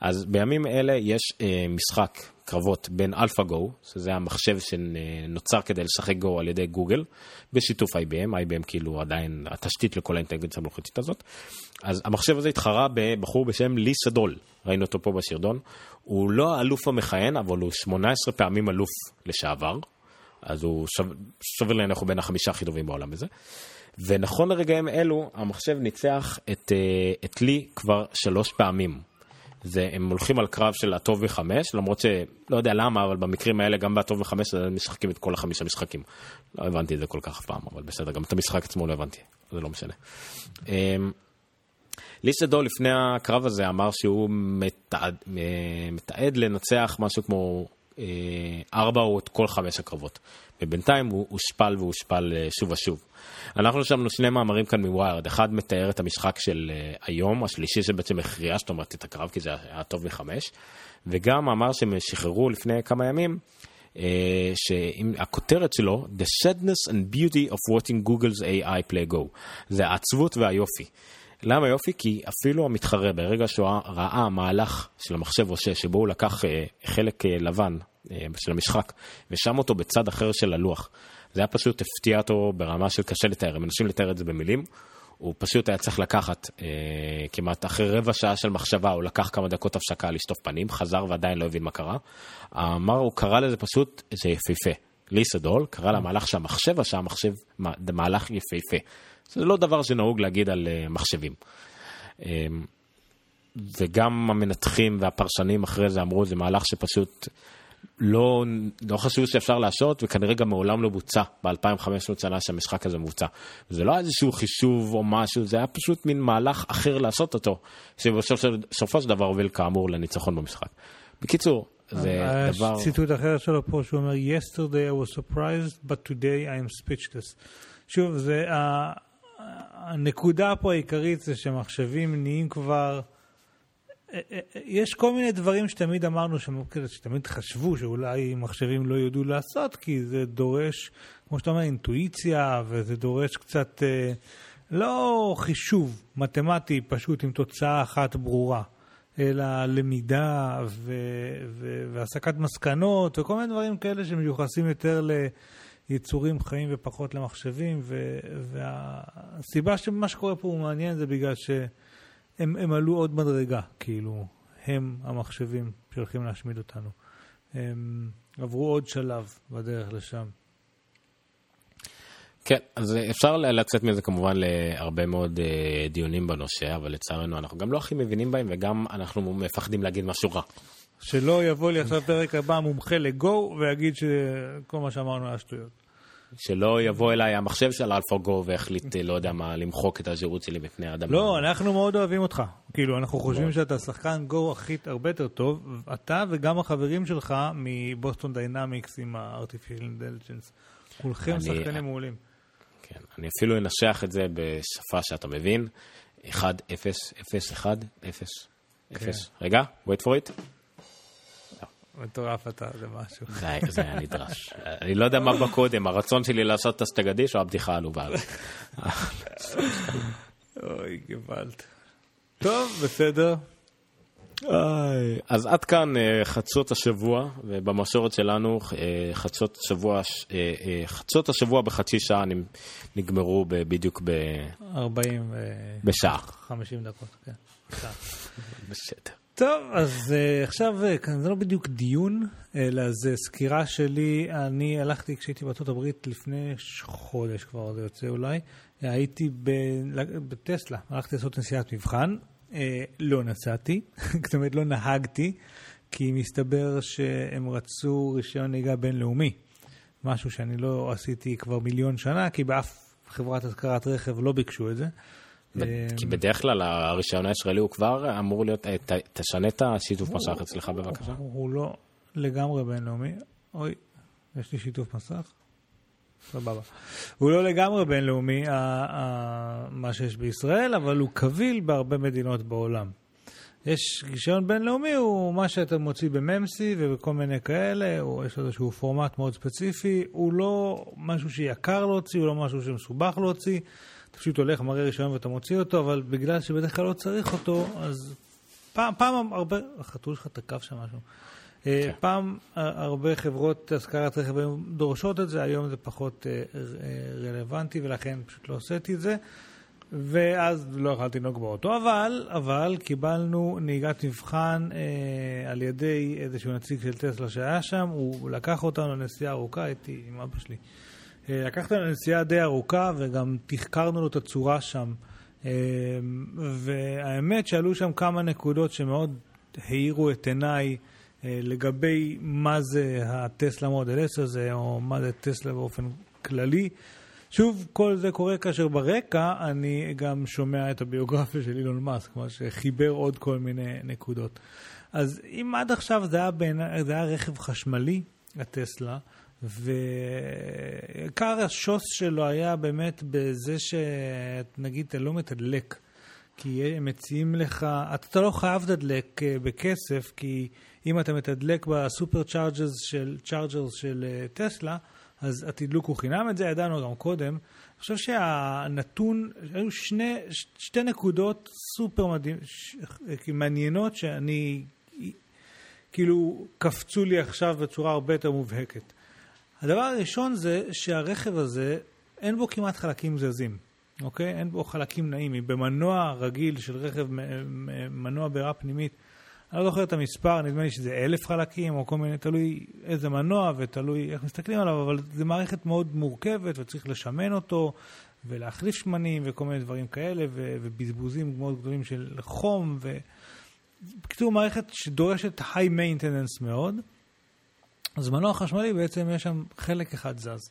אז בימים אלה יש אה, משחק קרבות בין AlphaGo, שזה המחשב שנוצר כדי לשחק גו על ידי גוגל, בשיתוף IBM, IBM כאילו עדיין התשתית לכל האינטליגנציה המלאכותית הזאת. אז המחשב הזה התחרה בבחור בשם לי סדול, ראינו אותו פה בשרדון. הוא לא האלוף המכהן, אבל הוא 18 פעמים אלוף לשעבר. אז הוא שווה שווה להניח הוא בין החמישה הכי טובים בעולם בזה. ונכון לרגעים אלו, המחשב ניצח את, אה, את לי כבר שלוש פעמים. זה, הם הולכים על קרב של הטוב מחמש, למרות שלא יודע למה, אבל במקרים האלה, גם בטוב מחמש, הם משחקים את כל החמישה משחקים. לא הבנתי את זה כל כך אף פעם, אבל בסדר, גם את המשחק עצמו לא הבנתי, זה לא משנה. אמ, ליסדו לפני הקרב הזה אמר שהוא מתעד, אה, מתעד לנצח משהו כמו אה, ארבע או את כל חמש הקרבות. ובינתיים הוא הושפל והושפל אה, שוב ושוב. אנחנו רשמנו שני מאמרים כאן מוויירד, אחד מתאר את המשחק של אה, היום, השלישי שבעצם הכריע, זאת אומרת את הקרב, כי זה היה טוב מחמש, וגם מאמר שהם שחררו לפני כמה ימים, אה, שהכותרת שלו, The sadness and beauty of watching Google's AI play go, זה העצבות והיופי. למה יופי? כי אפילו המתחרה, ברגע שהוא ראה מהלך של המחשב עושה, שבו הוא לקח אה, חלק אה, לבן אה, של המשחק, ושם אותו בצד אחר של הלוח, זה היה פשוט הפתיע אותו ברמה של קשה לתאר, הם מנסים לתאר את זה במילים. הוא פשוט היה צריך לקחת אה, כמעט אחרי רבע שעה של מחשבה, הוא לקח כמה דקות הפסקה לשטוף פנים, חזר ועדיין לא הבין מה קרה. אמר, הוא קרא לזה פשוט, זה יפהפה. ליסדול קרא למהלך שהמחשב עשה, מחשב, מהלך יפהפה. זה לא דבר שנהוג להגיד על uh, מחשבים. Um, וגם המנתחים והפרשנים אחרי זה אמרו, זה מהלך שפשוט לא, לא חשבו שאפשר להשעות, וכנראה גם מעולם לא בוצע ב-2500 שנה שהמשחק הזה מבוצע. זה לא איזשהו חישוב או משהו, זה היה פשוט מין מהלך אחר לעשות אותו, שבסופו של דבר הוביל כאמור לניצחון במשחק. בקיצור, זה דבר... יש ציטוט אחר שלו פה שהוא אומר, yesterday I was surprised, but today I am speechless. שוב, זה, ה, הנקודה פה העיקרית זה שמחשבים נהיים כבר... יש כל מיני דברים שתמיד אמרנו, שתמיד חשבו שאולי מחשבים לא ידעו לעשות, כי זה דורש, כמו שאתה אומר, אינטואיציה, וזה דורש קצת, לא חישוב מתמטי פשוט עם תוצאה אחת ברורה, אלא למידה והסקת מסקנות וכל מיני דברים כאלה שמיוחסים יותר ליצורים חיים ופחות למחשבים, ו- והסיבה שמה שקורה פה הוא מעניין זה בגלל ש... הם, הם עלו עוד מדרגה, כאילו, הם המחשבים שהולכים להשמיד אותנו. הם עברו עוד שלב בדרך לשם. כן, אז אפשר לצאת מזה כמובן להרבה מאוד uh, דיונים בנושא, אבל לצערנו אנחנו גם לא הכי מבינים בהם, וגם אנחנו מפחדים להגיד משהו רע. שלא יבוא לי עכשיו פרק הבא מומחה לגו ויגיד שכל מה שאמרנו היה שטויות. שלא יבוא אליי המחשב של אלפא-גו והחליט, לא יודע מה, למחוק את הזהות שלי בפני האדם. לא, אנחנו מאוד אוהבים אותך. כאילו, אנחנו חושבים שאתה שחקן גו הכי הרבה יותר טוב, אתה וגם החברים שלך מבוסטון דיינמיקס עם ה-artificial intelligence. כולכם שחקנים מעולים. כן, אני אפילו אנסח את זה בשפה שאתה מבין. 1, 0, 0, 1, 0, 0. רגע, wait for it. מטורף אתה, זה משהו. זה היה נדרש. אני לא יודע מה בא קודם, הרצון שלי לעשות את הסטגדיש או הבדיחה העלובה. אוי, גוואלד. טוב, בסדר. אז עד כאן אה, חדשות השבוע, ובמסורת שלנו אה, חדשות השבוע, אה, חדשות השבוע בחצי שעה נגמרו בדיוק ב- 40 ו... בשעה. 50 דקות, כן. בסדר. טוב, אז uh, עכשיו, uh, כאן זה לא בדיוק דיון, אלא זה סקירה שלי. אני הלכתי כשהייתי בארצות הברית לפני חודש כבר, זה יוצא אולי, הייתי. בטסלה, הלכתי לעשות נסיעת מבחן, uh, לא נסעתי, זאת אומרת לא נהגתי, כי מסתבר שהם רצו רישיון נהיגה בינלאומי, משהו שאני לא עשיתי כבר מיליון שנה, כי באף חברת השכרת רכב לא ביקשו את זה. אה, כי בדרך כלל הרישיון הישראלי הוא כבר אמור להיות, אה, תשנה את השיתוף מסך אצלך בבקשה. הוא, לא לגמרי בינלאומי. אוי, יש לי שיתוף מסך? סבבה. הוא לא לגמרי בינלאומי, מה שיש בישראל, אבל הוא קביל בהרבה מדינות בעולם. יש רישיון בינלאומי, הוא מה שאתה מוציא בממסי ובכל מיני כאלה, הוא, יש איזשהו פורמט מאוד ספציפי, הוא לא משהו שיקר להוציא, הוא לא משהו שמסובך להוציא. פשוט הולך, מראה רישיון ואתה מוציא אותו, אבל בגלל שבדרך כלל לא צריך אותו, אז פעם, פעם הרבה, החתול שלך תקף שם משהו. כן. פעם אה, הרבה חברות השכרת רכב היו דורשות את זה, היום זה פחות אה, אה, רלוונטי, ולכן פשוט לא עשיתי את זה. ואז לא יכולתי לנהוג באוטו, אבל, אבל קיבלנו נהיגת מבחן אה, על ידי איזשהו נציג של טסלה שהיה שם, הוא לקח אותנו לנסיעה ארוכה, הייתי עם אבא שלי. אה, לקח אותנו לנסיעה די ארוכה וגם תחקרנו לו את הצורה שם. אה, והאמת שעלו שם כמה נקודות שמאוד האירו את עיניי אה, לגבי מה זה הטסלה מודל 10 הזה, או מה זה טסלה באופן כללי. שוב, כל זה קורה כאשר ברקע אני גם שומע את הביוגרפיה של אילון מאסק, מה שחיבר עוד כל מיני נקודות. אז אם עד עכשיו זה היה, בין, זה היה רכב חשמלי, הטסלה, ועיקר השוס שלו היה באמת בזה שנגיד אתה לא מתדלק, כי הם מציעים לך, אתה לא חייב לתדלק אה, בכסף, כי אם אתה מתדלק בסופר צ'ארג'רס של, של אה, טסלה, אז התדלוק הוא חינם, את זה ידענו גם קודם. אני חושב שהנתון, היו שני, שתי נקודות סופר מדהים, ש, מעניינות שאני, כאילו, קפצו לי עכשיו בצורה הרבה יותר מובהקת. הדבר הראשון זה שהרכב הזה, אין בו כמעט חלקים זזים, אוקיי? אין בו חלקים נעימים. במנוע רגיל של רכב, מנוע בעירה פנימית, אני לא זוכר את המספר, נדמה לי שזה אלף חלקים, או כל מיני, תלוי איזה מנוע ותלוי איך מסתכלים עליו, אבל זו מערכת מאוד מורכבת וצריך לשמן אותו ולהחליף שמנים וכל מיני דברים כאלה, ו- ובזבוזים מאוד גדולים של חום, ובקיצור מערכת שדורשת high maintenance מאוד. אז מנוע חשמלי בעצם יש שם חלק אחד זז.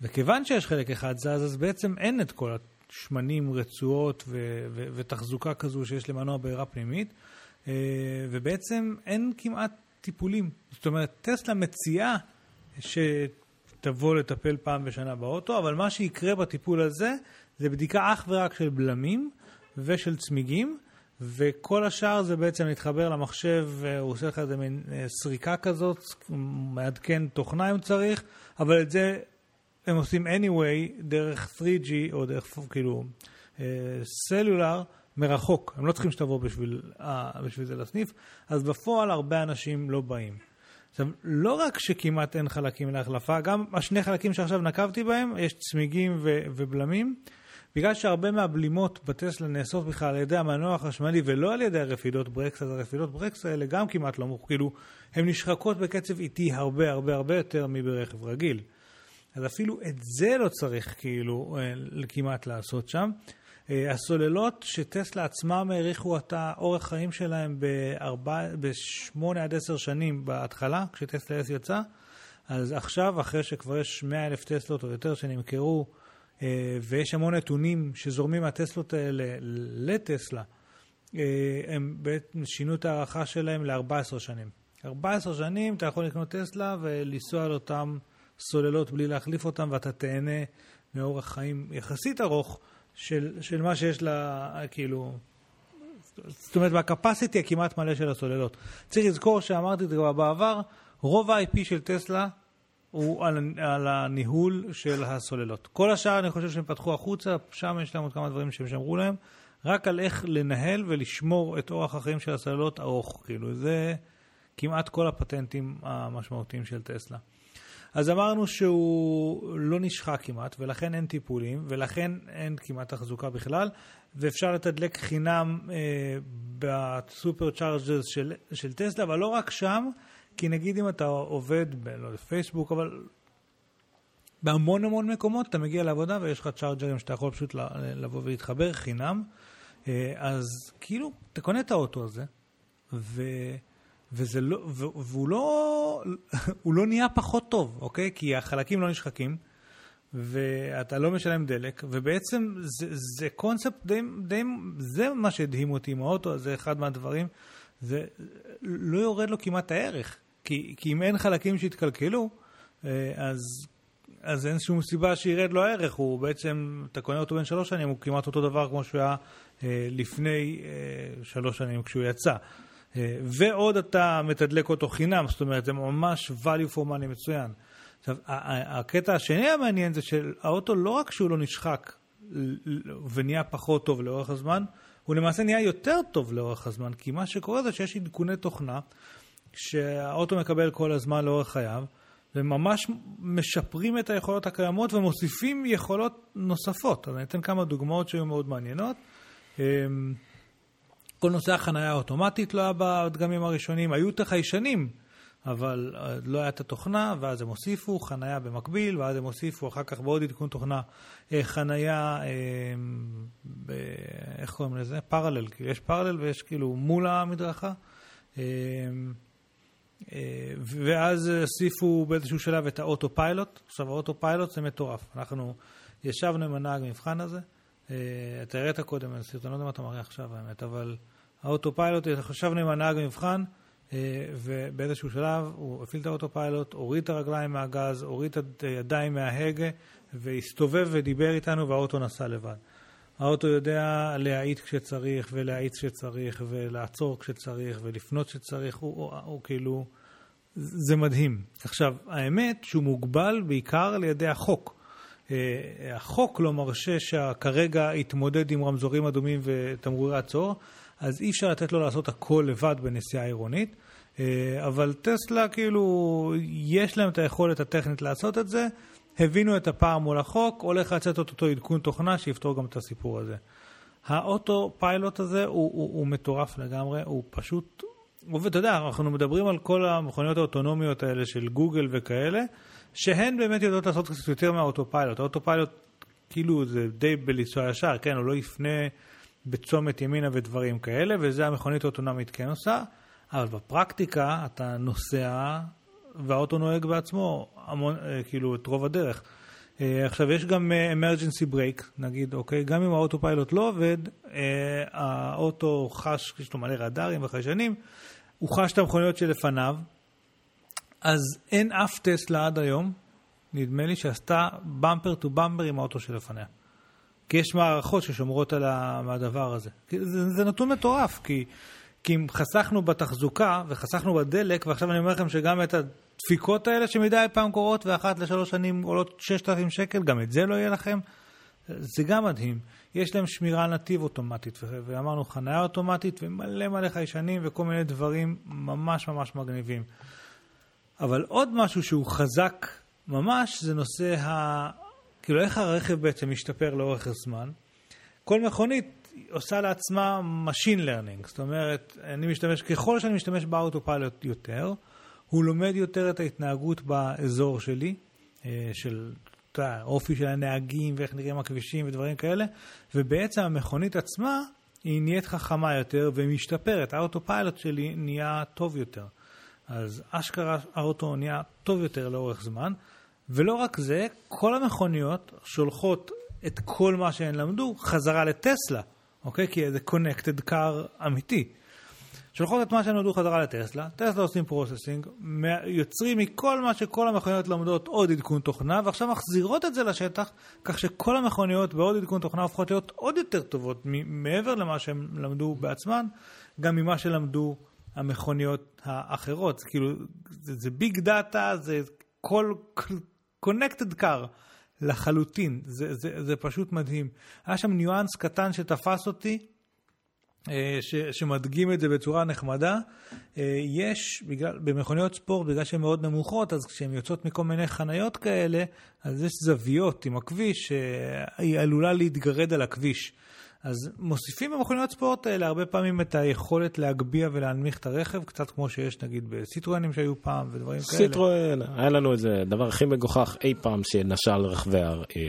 וכיוון שיש חלק אחד זז, אז בעצם אין את כל השמנים, רצועות ו- ו- ותחזוקה כזו שיש למנוע בעירה פנימית. ובעצם אין כמעט טיפולים. זאת אומרת, טסלה מציעה שתבוא לטפל פעם בשנה באוטו, אבל מה שיקרה בטיפול הזה זה בדיקה אך ורק של בלמים ושל צמיגים, וכל השאר זה בעצם להתחבר למחשב, הוא עושה לך איזה מין סריקה כזאת, מעדכן תוכנה אם צריך, אבל את זה הם עושים anyway דרך 3G או דרך כאילו סלולר. מרחוק, הם לא צריכים שתבוא בשביל, אה, בשביל זה לסניף, אז בפועל הרבה אנשים לא באים. עכשיו, לא רק שכמעט אין חלקים להחלפה, גם השני חלקים שעכשיו נקבתי בהם, יש צמיגים ובלמים, בגלל שהרבה מהבלימות בטסלה נעשות בכלל על ידי המנוע החשמלי ולא על ידי הרפידות ברקס, אז הרפידות ברקס האלה גם כמעט לא מוכרות, כאילו, הן נשחקות בקצב איטי הרבה הרבה הרבה יותר מברכב רגיל. אז אפילו את זה לא צריך כאילו כמעט לעשות שם. הסוללות שטסלה עצמם העריכו את האורך חיים שלהם ב-8 עד 10 שנים בהתחלה, כשטסלה S יצא, אז עכשיו, אחרי שכבר יש 100 אלף טסלות או יותר שנמכרו, ויש המון נתונים שזורמים מהטסלות האלה לטסלה, הם בעצם שינו את ההערכה שלהם ל-14 שנים. 14 שנים אתה יכול לקנות טסלה ולנסוע על אותם סוללות בלי להחליף אותם, ואתה תהנה מאורך חיים יחסית ארוך. של, של מה שיש לה, כאילו, זאת אומרת, בקפסיטי הכמעט מלא של הסוללות. צריך לזכור שאמרתי את זה כבר בעבר, רוב ה-IP של טסלה הוא על, על הניהול של הסוללות. כל השאר אני חושב שהם פתחו החוצה, שם יש להם עוד כמה דברים שהם שמרו להם, רק על איך לנהל ולשמור את אורח החיים של הסוללות ארוך. כאילו, זה כמעט כל הפטנטים המשמעותיים של טסלה. אז אמרנו שהוא לא נשחק כמעט, ולכן אין טיפולים, ולכן אין כמעט תחזוקה בכלל, ואפשר לתדלק חינם אה, בסופר צ'ארג'רס של, של טסלה, אבל לא רק שם, כי נגיד אם אתה עובד בפייסבוק, לא אבל בהמון המון מקומות אתה מגיע לעבודה ויש לך צ'ארג'רים שאתה יכול פשוט לבוא ולהתחבר חינם, אה, אז כאילו, אתה קונה את האוטו הזה, ו... וזה לא, והוא לא, הוא לא נהיה פחות טוב, אוקיי? כי החלקים לא נשחקים, ואתה לא משלם דלק, ובעצם זה, זה קונספט די, די, זה מה שהדהים אותי עם האוטו, זה אחד מהדברים, זה לא יורד לו כמעט הערך, כי, כי אם אין חלקים שהתקלקלו, אה, אז, אז אין שום סיבה שירד לו הערך, הוא בעצם, אתה קונה אותו בן שלוש שנים, הוא כמעט אותו דבר כמו שהוא היה אה, לפני אה, שלוש שנים כשהוא יצא. ועוד אתה מתדלק אותו חינם, זאת אומרת, זה ממש value for money מצוין. עכשיו, הקטע השני המעניין זה שהאוטו לא רק שהוא לא נשחק ונהיה פחות טוב לאורך הזמן, הוא למעשה נהיה יותר טוב לאורך הזמן, כי מה שקורה זה שיש עדכוני תוכנה שהאוטו מקבל כל הזמן לאורך חייו, וממש משפרים את היכולות הקיימות ומוסיפים יכולות נוספות. אני אתן כמה דוגמאות שהיו מאוד מעניינות. אמ, כל נושא החנייה האוטומטית לא היה בדגמים הראשונים, היו את החיישנים, אבל אה, לא הייתה התוכנה, ואז הם הוסיפו חנייה במקביל, ואז הם הוסיפו אחר כך בעוד עדכון תוכנה אה, חנייה, אה. איך קוראים לזה? פרלל, כי יש פרלל ויש כאילו מול המדרכה. ואז הוסיפו באיזשהו שלב את האוטו פיילוט. עכשיו האוטו פיילוט זה מטורף. אנחנו ישבנו עם הנהג מבחן הזה. אתה הראית קודם, אני לא יודע מה אתה מראה עכשיו האמת, אבל האוטו פיילוט, חשבנו עם הנהג המבחן, אה, ובאיזשהו שלב הוא הפעיל את האוטו פיילוט, הוריד את הרגליים מהגז, הוריד את הידיים מההגה, והסתובב ודיבר איתנו והאוטו נסע לבד. האוטו יודע להאיט כשצריך, ולהאיץ כשצריך, ולעצור כשצריך, ולפנות כשצריך, הוא, הוא, הוא, הוא כאילו... זה מדהים. עכשיו, האמת שהוא מוגבל בעיקר על ידי החוק. Uh, החוק לא מרשה שכרגע יתמודד עם רמזורים אדומים ותמרורי עצור, אז אי אפשר לתת לו לעשות הכל לבד בנסיעה עירונית, אה, אבל טסלה כאילו, יש להם את היכולת הטכנית לעשות את זה, הבינו את הפער מול החוק, הולך לצאת את אותו עדכון תוכנה שיפתור גם את הסיפור הזה. האוטו פיילוט הזה הוא, הוא, הוא מטורף לגמרי, הוא פשוט אתה יודע, אנחנו מדברים על כל המכוניות האוטונומיות האלה של גוגל וכאלה, שהן באמת יודעות לעשות קצת יותר מהאוטו פיילוט. האוטו פיילוט כאילו זה די בלנסוע ישר, כן, הוא לא יפנה בצומת ימינה ודברים כאלה, וזה המכונית האוטונומית כן עושה, אבל בפרקטיקה אתה נוסע והאוטו נוהג בעצמו, המון, אה, כאילו, את רוב הדרך. אה, עכשיו, יש גם emergency uh, brake, נגיד, אוקיי, גם אם ה autopilot לא עובד, האוטו חש, יש לו מלא רדארים וחיישנים, הוא חש את המכוניות שלפניו, אז אין אף טסלה עד היום, נדמה לי, שעשתה במפר טו במפר עם האוטו שלפניה. כי יש מערכות ששומרות על הדבר הזה. זה, זה נתון מטורף, כי, כי אם חסכנו בתחזוקה וחסכנו בדלק, ועכשיו אני אומר לכם שגם את הדפיקות האלה שמדי פעם קורות, ואחת לשלוש שנים עולות 6,000 שקל, גם את זה לא יהיה לכם, זה גם מדהים. יש להם שמירה נתיב אוטומטית, ואמרנו חניה אוטומטית, ומלא מלא חיישנים וכל מיני דברים ממש ממש מגניבים. אבל עוד משהו שהוא חזק ממש, זה נושא ה... כאילו איך הרכב בעצם משתפר לאורך הזמן. כל מכונית עושה לעצמה Machine Learning, זאת אומרת, אני משתמש, ככל שאני משתמש באוטופיילוט יותר, הוא לומד יותר את ההתנהגות באזור שלי, אה, של האופי של הנהגים ואיך נראים הכבישים ודברים כאלה, ובעצם המכונית עצמה היא נהיית חכמה יותר ומשתפרת, האוטופיילוט שלי נהיה טוב יותר. אז אשכרה האוטו נהיה טוב יותר לאורך זמן, ולא רק זה, כל המכוניות שולחות את כל מה שהן למדו חזרה לטסלה, אוקיי? כי זה connected car אמיתי. שולחות את מה שהן למדו חזרה לטסלה, טסלה עושים processing, יוצרים מכל מה שכל המכוניות לומדות עוד עדכון תוכנה, ועכשיו מחזירות את זה לשטח, כך שכל המכוניות בעוד עדכון תוכנה הופכות להיות עוד יותר טובות, מעבר למה שהן למדו בעצמן, גם ממה שלמדו המכוניות האחרות. כאילו, זה, זה ביג דאטה, זה כל, connected car לחלוטין, זה, זה, זה פשוט מדהים. היה שם ניואנס קטן שתפס אותי, אה, ש, שמדגים את זה בצורה נחמדה. אה, יש, בגלל, במכוניות ספורט, בגלל שהן מאוד נמוכות, אז כשהן יוצאות מכל מיני חניות כאלה, אז יש זוויות עם הכביש שהיא עלולה להתגרד על הכביש. אז מוסיפים במכוניות ספורט האלה הרבה פעמים את היכולת להגביה ולהנמיך את הרכב, קצת כמו שיש נגיד בסיטרואנים שהיו פעם ודברים כאלה. סיטרואן, היה לנו איזה דבר הכי מגוחך אי פעם שנשל רכבי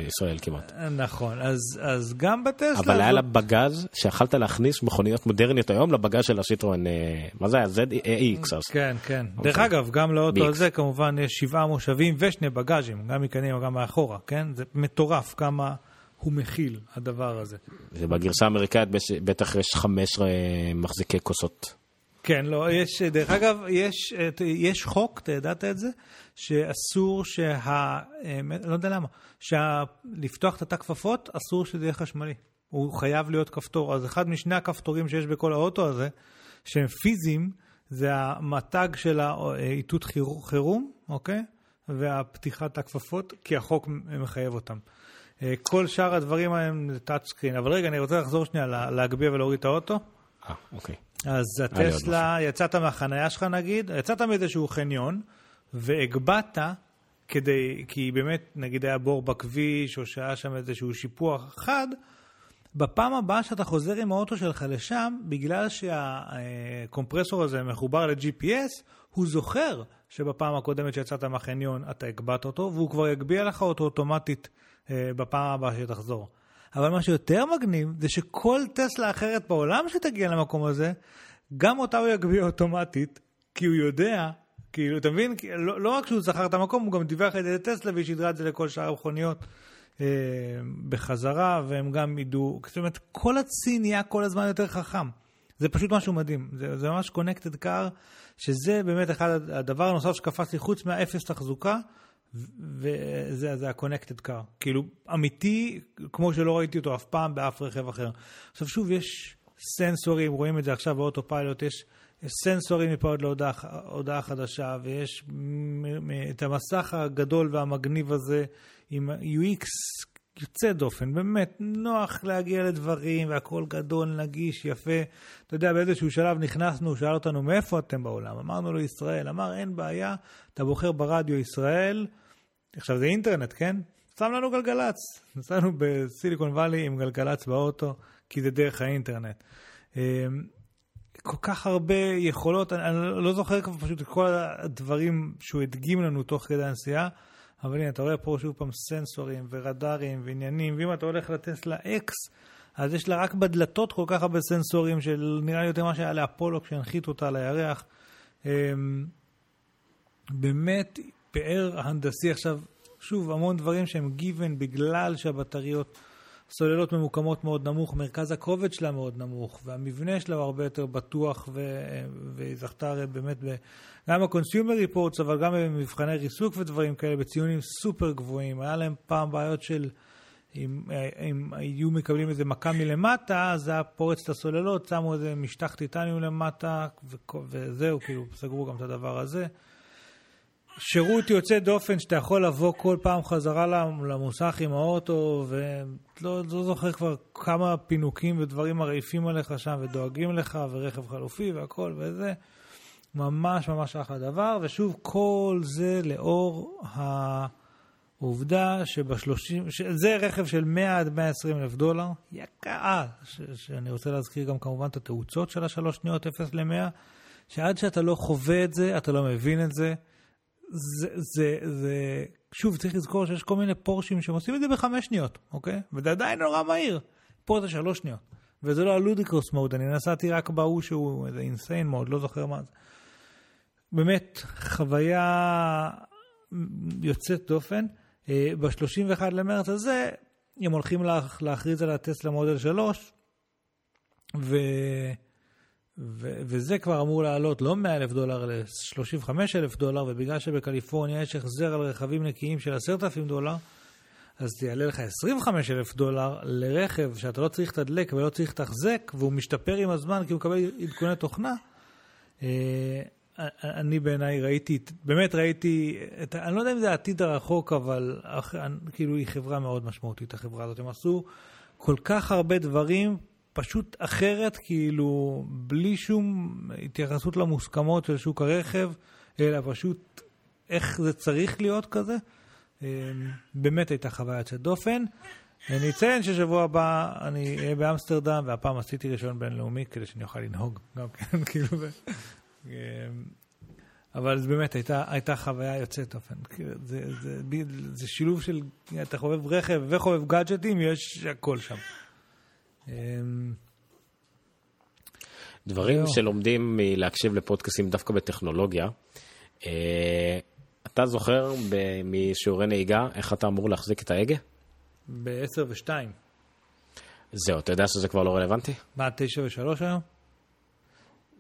ישראל כמעט. נכון, אז, אז גם בטסלה... אבל היה לה בגאז' שיכלת להכניס מכוניות מודרניות היום לבגאז' של הסיטרואן, אה, מה זה היה? ZX. אז... כן, כן. דרך אגב, גם לאוטו הזה כמובן יש שבעה מושבים ושני בגאז'ים, גם מקדימה וגם מאחורה, כן? זה מטורף כמה... הוא מכיל, הדבר הזה. ובגרסה האמריקאית בטח יש חמש אה, מחזיקי כוסות. כן, לא, יש, דרך אגב, יש, יש חוק, אתה ידעת את זה, שאסור שה... אה, לא יודע למה, שלפתוח את התא כפפות, אסור שזה יהיה חשמלי. הוא חייב להיות כפתור. אז אחד משני הכפתורים שיש בכל האוטו הזה, שהם פיזיים, זה המתג של האיתות חירום, אוקיי? והפתיחת הכפפות, כי החוק מחייב אותם. אה, כל שאר הדברים הם טאצ' סקרין. אבל רגע, אני רוצה לחזור שנייה, להגביה ולהוריד את האוטו. אה, אוקיי. אז הטסלה, יצאת מהחנייה שלך נגיד, יצאת מאיזשהו חניון, והגבהת כדי, כי באמת, נגיד היה בור בכביש, או שהיה שם איזשהו שיפוח חד, בפעם הבאה שאתה חוזר עם האוטו שלך לשם, בגלל שהקומפרסור הזה מחובר ל-GPS, הוא זוכר שבפעם הקודמת שיצאת מהחניון אתה הגבהת אותו, והוא כבר יגביה לך אותו אוטומטית בפעם הבאה שתחזור. אבל מה שיותר מגניב זה שכל טסלה אחרת בעולם שתגיע למקום הזה, גם אותה הוא יגביה אוטומטית, כי הוא יודע, כאילו, אתה מבין? לא, לא רק שהוא זכר את המקום, הוא גם דיווח את זה לטסלה והיא שידרה את זה לכל שאר המכוניות אה, בחזרה, והם גם ידעו, זאת אומרת, כל הצי נהיה כל הזמן יותר חכם. זה פשוט משהו מדהים, זה, זה ממש קונקטד קאר, שזה באמת אחד הדבר הנוסף שקפץ לי חוץ מהאפס תחזוקה. וזה ה-connected car. כאילו, אמיתי, כמו שלא ראיתי אותו אף פעם באף רכב אחר. עכשיו שוב, יש סנסורים, רואים את זה עכשיו באוטו פיילוט, יש, יש סנסורים מפה עוד להודעה חדשה, ויש את המסך הגדול והמגניב הזה עם UX יוצא דופן, באמת נוח להגיע לדברים, והכל גדול, נגיש, יפה. אתה יודע, באיזשהו שלב נכנסנו, הוא שאל אותנו, מאיפה אתם בעולם? אמרנו לו, ישראל. אמר, אין בעיה, אתה בוחר ברדיו ישראל, עכשיו זה אינטרנט, כן? שם לנו גלגלצ. נסענו בסיליקון וואלי עם גלגלצ באוטו, כי זה דרך האינטרנט. אמ, כל כך הרבה יכולות, אני לא זוכר כבר פשוט את כל הדברים שהוא הדגים לנו תוך כדי הנסיעה, אבל הנה, אתה רואה פה שוב פעם סנסורים ורדארים ועניינים, ואם אתה הולך לטסלה אקס, אז יש לה רק בדלתות כל כך הרבה סנסורים, של נראה לי יותר מה שהיה לאפולו כשהנחיתו אותה על הירח. אמ, באמת, פאר הנדסי עכשיו, שוב, המון דברים שהם given בגלל שהבטריות, סוללות ממוקמות מאוד נמוך, מרכז הכובד שלה מאוד נמוך, והמבנה שלה הוא הרבה יותר בטוח, ו... והיא זכתה הרי באמת, ב... גם ב-consumer reports, אבל גם במבחני ריסוק ודברים כאלה, בציונים סופר גבוהים. היה להם פעם בעיות של... אם, אם היו מקבלים איזה מכה מלמטה, אז היה פורץ את הסוללות, שמו איזה משטח טיטניום למטה, וזהו, כאילו, סגרו גם את הדבר הזה. שירות יוצא דופן שאתה יכול לבוא כל פעם חזרה למוסך עם האוטו, ולא לא זוכר כבר כמה פינוקים ודברים מרעיפים עליך שם ודואגים לך, ורכב חלופי והכל וזה. ממש ממש אחלה דבר, ושוב, כל זה לאור העובדה שבשלושים, זה רכב של 100 עד 120 אלף דולר, יקר, שאני רוצה להזכיר גם כמובן את התאוצות של השלוש שניות 0 ל-100, שעד שאתה לא חווה את זה, אתה לא מבין את זה. זה, זה, זה, שוב, צריך לזכור שיש כל מיני פורשים שהם עושים את זה בחמש שניות, אוקיי? וזה עדיין נורא מהיר. פה זה שלוש שניות. וזה לא הלודיקרוס מוד, אני נסעתי רק בהוא שהוא איזה אינסיין מוד, לא זוכר מה זה. באמת, חוויה יוצאת דופן. אה, ב-31 למרץ הזה, הם הולכים להכריז על הטסלה מודל 3, ו... ו- וזה כבר אמור לעלות לא 100 אלף דולר ל-35 אלף דולר, ובגלל שבקליפורניה יש החזר על רכבים נקיים של 10,000 דולר, אז זה יעלה לך 25 אלף דולר לרכב שאתה לא צריך לתדלק ולא צריך לתחזק, והוא משתפר עם הזמן כי הוא מקבל עדכוני תוכנה. אה, אני בעיניי ראיתי, באמת ראיתי, את, אני לא יודע אם זה העתיד הרחוק, אבל כאילו היא חברה מאוד משמעותית, החברה הזאת. הם עשו כל כך הרבה דברים פשוט אחרת, כאילו, בלי שום התייחסות למוסכמות של שוק הרכב, אלא פשוט איך זה צריך להיות כזה. אה, באמת הייתה חוויה יוצאת דופן. אני אציין ששבוע הבא אני אהיה באמסטרדם, והפעם עשיתי רישיון בינלאומי כדי שאני אוכל לנהוג גם כן, כאילו. אה, אבל זה באמת הייתה, הייתה חוויה יוצאת. כאילו, זה, זה, זה, זה שילוב של, אתה חובב רכב וחובב גאדג'טים, יש הכל שם. אמ, דברים זהו. שלומדים מלהקשיב לפודקאסים דווקא בטכנולוגיה. אה, אתה זוכר משיעורי נהיגה איך אתה אמור להחזיק את ההגה? ב-10 ו-2. זהו, אתה יודע שזה כבר לא רלוונטי? מה, 9 ו-3 היום?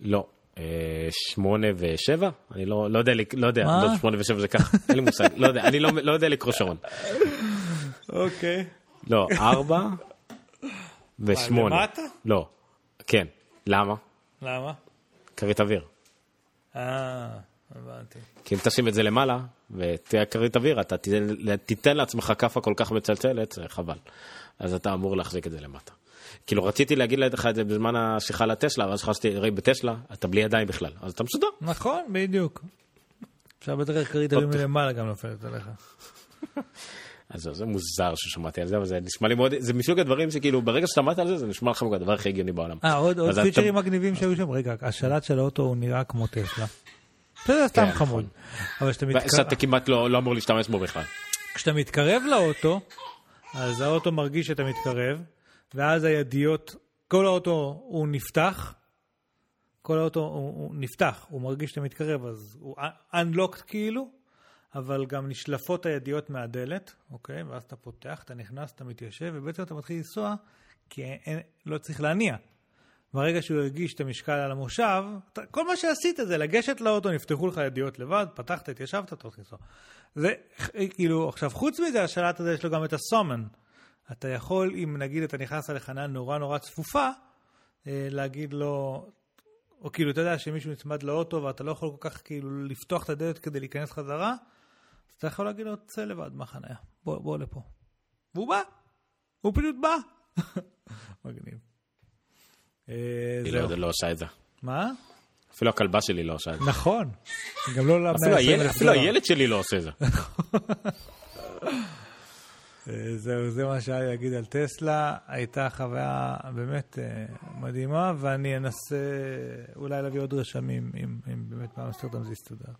לא. אה, שמונה ושבע? אני לא, לא יודע, לא יודע, מה? לא, שמונה ושבע זה ככה, אין לי מושג, לא יודע, אני לא, לא יודע לקרוא שעון. אוקיי. לא, ארבע ושמונה. למטה? לא, כן. למה? למה? כרית אוויר. אה, הבנתי. כי אם תשים את זה למעלה ותהיה כרית אוויר, אתה תיתן, תיתן לעצמך כאפה כל כך מצלצלת, זה חבל. אז אתה אמור להחזיק את זה למטה. כאילו רציתי להגיד לך את זה בזמן השיחה לטסלה, ואז חשבתי, הרי בטסלה אתה בלי ידיים בכלל, אז אתה מסודר. נכון, בדיוק. אפשר בטח כרית הרים מלמעלה גם נופלת עליך. אז זה מוזר ששמעתי על זה, אבל זה נשמע לי מאוד, זה מסוג הדברים שכאילו ברגע ששמעת על זה, זה נשמע לך הדבר הכי הגיוני בעולם. אה, עוד פיצ'רים מגניבים שהיו שם. רגע, השלט של האוטו הוא נראה כמו טסלה. זה סתם כן, חמוד. אבל כשאתה מתקרב- שאתה כמעט לא לא אמור להשתמש בו בכלל. כשאתה מתקרב לאוטו, אז האוטו מרגיש שאתה מתקרב, ואז הידיות, כל האוטו הוא נפתח, כל האוטו הוא נפתח, הוא מרגיש שאתה מתקרב, אז הוא unlocked כאילו, אבל גם נשלפות הידיות מהדלת, אוקיי? ואז אתה פותח, אתה נכנס, אתה מתיישב, ובעצם אתה מתחיל לנסוע, כי אין, לא צריך להניע. ברגע שהוא הרגיש את המשקל על המושב, אתה, כל מה שעשית זה לגשת לאוטו, נפתחו לך ידיות לבד, פתחת, התיישבת, אתה מתחיל לנסוע. זה כאילו, עכשיו חוץ מזה, השלט הזה יש לו גם את הסומן. אתה יכול, אם נגיד אתה נכנס לחניה נורא נורא צפופה, אה, להגיד לו, או כאילו, אתה יודע שמישהו נצמד לאוטו ואתה לא יכול כל כך כאילו לפתוח את הדלת כדי להיכנס חזרה, אתה יכול להגיד לו, צא לבד מהחניה, בוא, בוא לפה. והוא בא, הוא פשוט בא. מגניב. אה, היא. לא- עושה את זה. מה? אפילו הכלבה שלי לא עושה את זה. נכון. גם לא אפילו למאה הילד- עשרים אפילו הילד שלי לא עושה את זה. אה, זהו, זה מה שהיה להגיד על טסלה. הייתה חוויה באמת אה, מדהימה, ואני אנסה אולי להביא עוד רשמים, אם, אם באמת באמסטרדם זה יסתדר.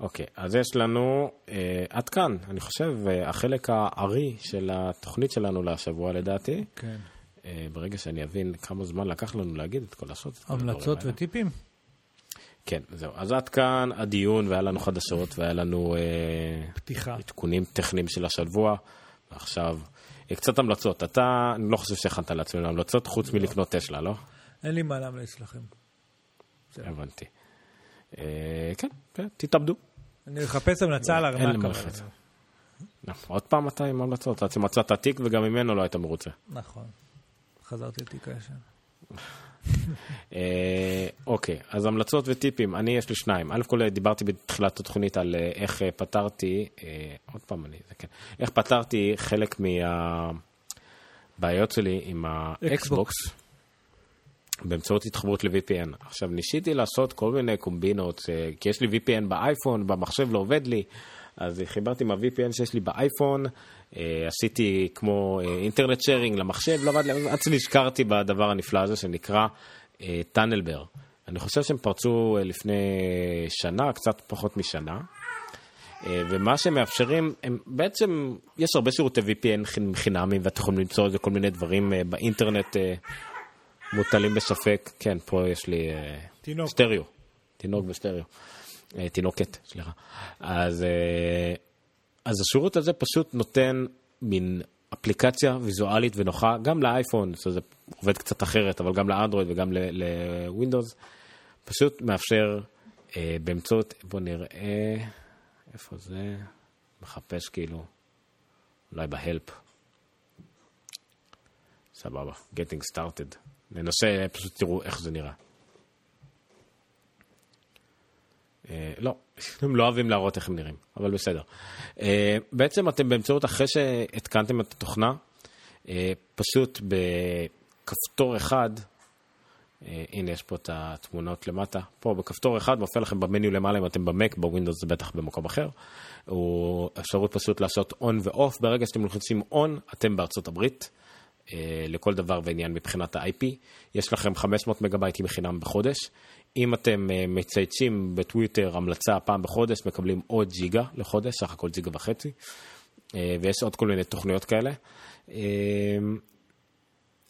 אוקיי, אז יש לנו, אה, עד כאן, אני חושב, אה, החלק הארי של התוכנית שלנו לשבוע לדעתי. כן. אה, ברגע שאני אבין כמה זמן לקח לנו להגיד את כל הדברים המלצות. וטיפים? כן, זהו. אז עד כאן הדיון, והיה לנו חדשות, והיה לנו אה, פתיחה. עדכונים טכניים של השבוע, ועכשיו אה, קצת המלצות. אתה, אני לא חושב שהכנת לעצמנו המלצות, חוץ מלקנות טסלה, לא? אין לי מה להמליץ לכם. הבנתי. אה, כן, כן, תתאבדו. אני מחפש המלצה על אין ארנק. לי מה אבל- לחפש. לא, עוד פעם אתה עם המלצות, עד שמצאת תיק וגם ממנו לא היית מרוצה. נכון. חזרתי לתיק הישן. אה, אוקיי, אז המלצות וטיפים, אני יש לי שניים. א' כל דיברתי בתחילת התוכנית על אה, איך פתרתי, עוד פעם אני, זה כן, איך פתרתי חלק מהבעיות שלי עם האקסבוקס באמצעות התחברות ל-VPN. עכשיו, ניסיתי לעשות כל מיני קומבינות, אה, כי יש לי VPN באייפון, במחשב לא עובד לי, אז חיברתי עם ה-VPN שיש לי באייפון, אה, עשיתי כמו אה, אינטרנט שיירינג למחשב, לא עבד, לי, עד שנזכרתי בדבר הנפלא הזה שנקרא טאנלבר. אני חושב שהם פרצו לפני שנה, קצת פחות משנה. ומה שהם מאפשרים, הם בעצם, יש הרבה שירותי VPN חינ- חינמיים, ואתם יכולים למצוא איזה כל מיני דברים באינטרנט מוטלים בספק. כן, פה יש לי אה, תינוק. סטריאו, תינוק בסטריאו, אה, תינוקת, סליחה. אז, אה, אז השירות הזה פשוט נותן מין אפליקציה ויזואלית ונוחה, גם לאייפון, זה עובד קצת אחרת, אבל גם לאנדרואיד וגם לווינדוס, פשוט מאפשר אה, באמצעות, בוא נראה, איפה זה? מחפש כאילו, אולי בהלפ. סבבה, getting started. ננסה, פשוט תראו איך זה נראה. אה, לא, הם לא אוהבים להראות איך הם נראים, אבל בסדר. אה, בעצם אתם באמצעות, אחרי שהתקנתם את התוכנה, אה, פשוט בכפתור אחד, הנה יש פה את התמונות למטה, פה בכפתור אחד מופיע לכם במניו למעלה אם אתם במק, בווינדוס זה בטח במקום אחר. הוא אפשרות פשוט לעשות און ואוף, ברגע שאתם לוחצים און, אתם בארצות הברית. אה, לכל דבר ועניין מבחינת ה-IP. יש לכם 500 מגבייטים חינם בחודש. אם אתם אה, מצייצים בטוויטר המלצה פעם בחודש, מקבלים עוד ג'יגה לחודש, סך הכל ג'יגה וחצי. אה, ויש עוד כל מיני תוכניות כאלה.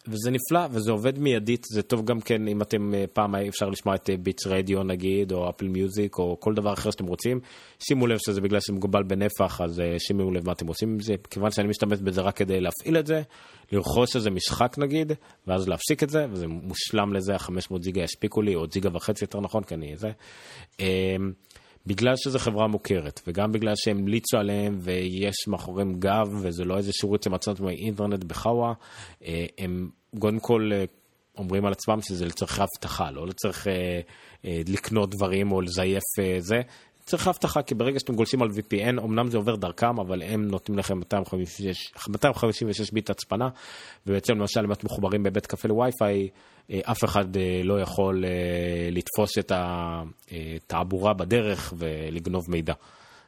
וזה נפלא וזה עובד מיידית, זה טוב גם כן אם אתם אה, פעם אפשר לשמוע את ביטס אה, רדיו נגיד, או אפל מיוזיק, או כל דבר אחר שאתם רוצים. שימו לב שזה בגלל שזה מוגבל בנפח, אז אה, שימו לב מה אתם עושים עם זה. כיוון שאני משתמש בזה רק כדי להפעיל את זה, לרכוש איזה משחק נגיד, ואז להפסיק את זה, וזה מושלם לזה, ה-500 ג'יגה יספיקו לי, או ג'יגה וחצי יותר נכון, כי אני זה. בגלל שזו חברה מוכרת, וגם בגלל שהם המליצו עליהם ויש מאחוריהם גב, וזה לא איזה שירות שמצאנו באינטרנט בחאווה, אה, הם קודם כל אה, אומרים על עצמם שזה לצורכי אבטחה, לא לצורך אה, לקנות דברים או לזייף זה, צריך אבטחה, כי ברגע שאתם גולשים על VPN, אמנם זה עובר דרכם, אבל הם נותנים לכם 256, 256 ביט הצפנה, ובעצם למשל אם אתם מחוברים בבית קפה לווי-פיי, אה, אף אחד אה, לא יכול אה, לתפוס את התעבורה בדרך ולגנוב מידע.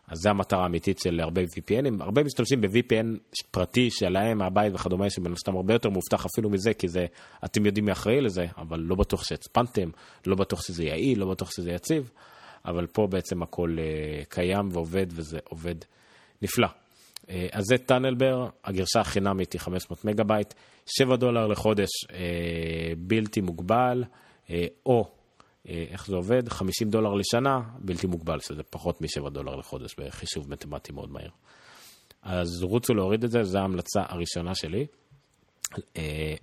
אז זו המטרה האמיתית של הרבה VPNים. הרבה משתמשים ב-VPN פרטי שלהם מהבית וכדומה, שמן הסתם הרבה יותר מובטח אפילו מזה, כי זה, אתם יודעים מי אחראי לזה, אבל לא בטוח שהצפנתם, לא בטוח שזה יעיל, לא בטוח שזה יציב. אבל פה בעצם הכל uh, קיים ועובד, וזה עובד נפלא. אה, אז זה TunnelBear, הגרסה החינמית היא 500 מגה בייט, 7 דולר לחודש אה, בלתי מוגבל, או, איך זה עובד? 50 דולר לשנה, בלתי מוגבל, שזה פחות מ-7 דולר לחודש בחישוב מתמטי מאוד מהיר. אז רוצו להוריד את זה, זו ההמלצה הראשונה שלי.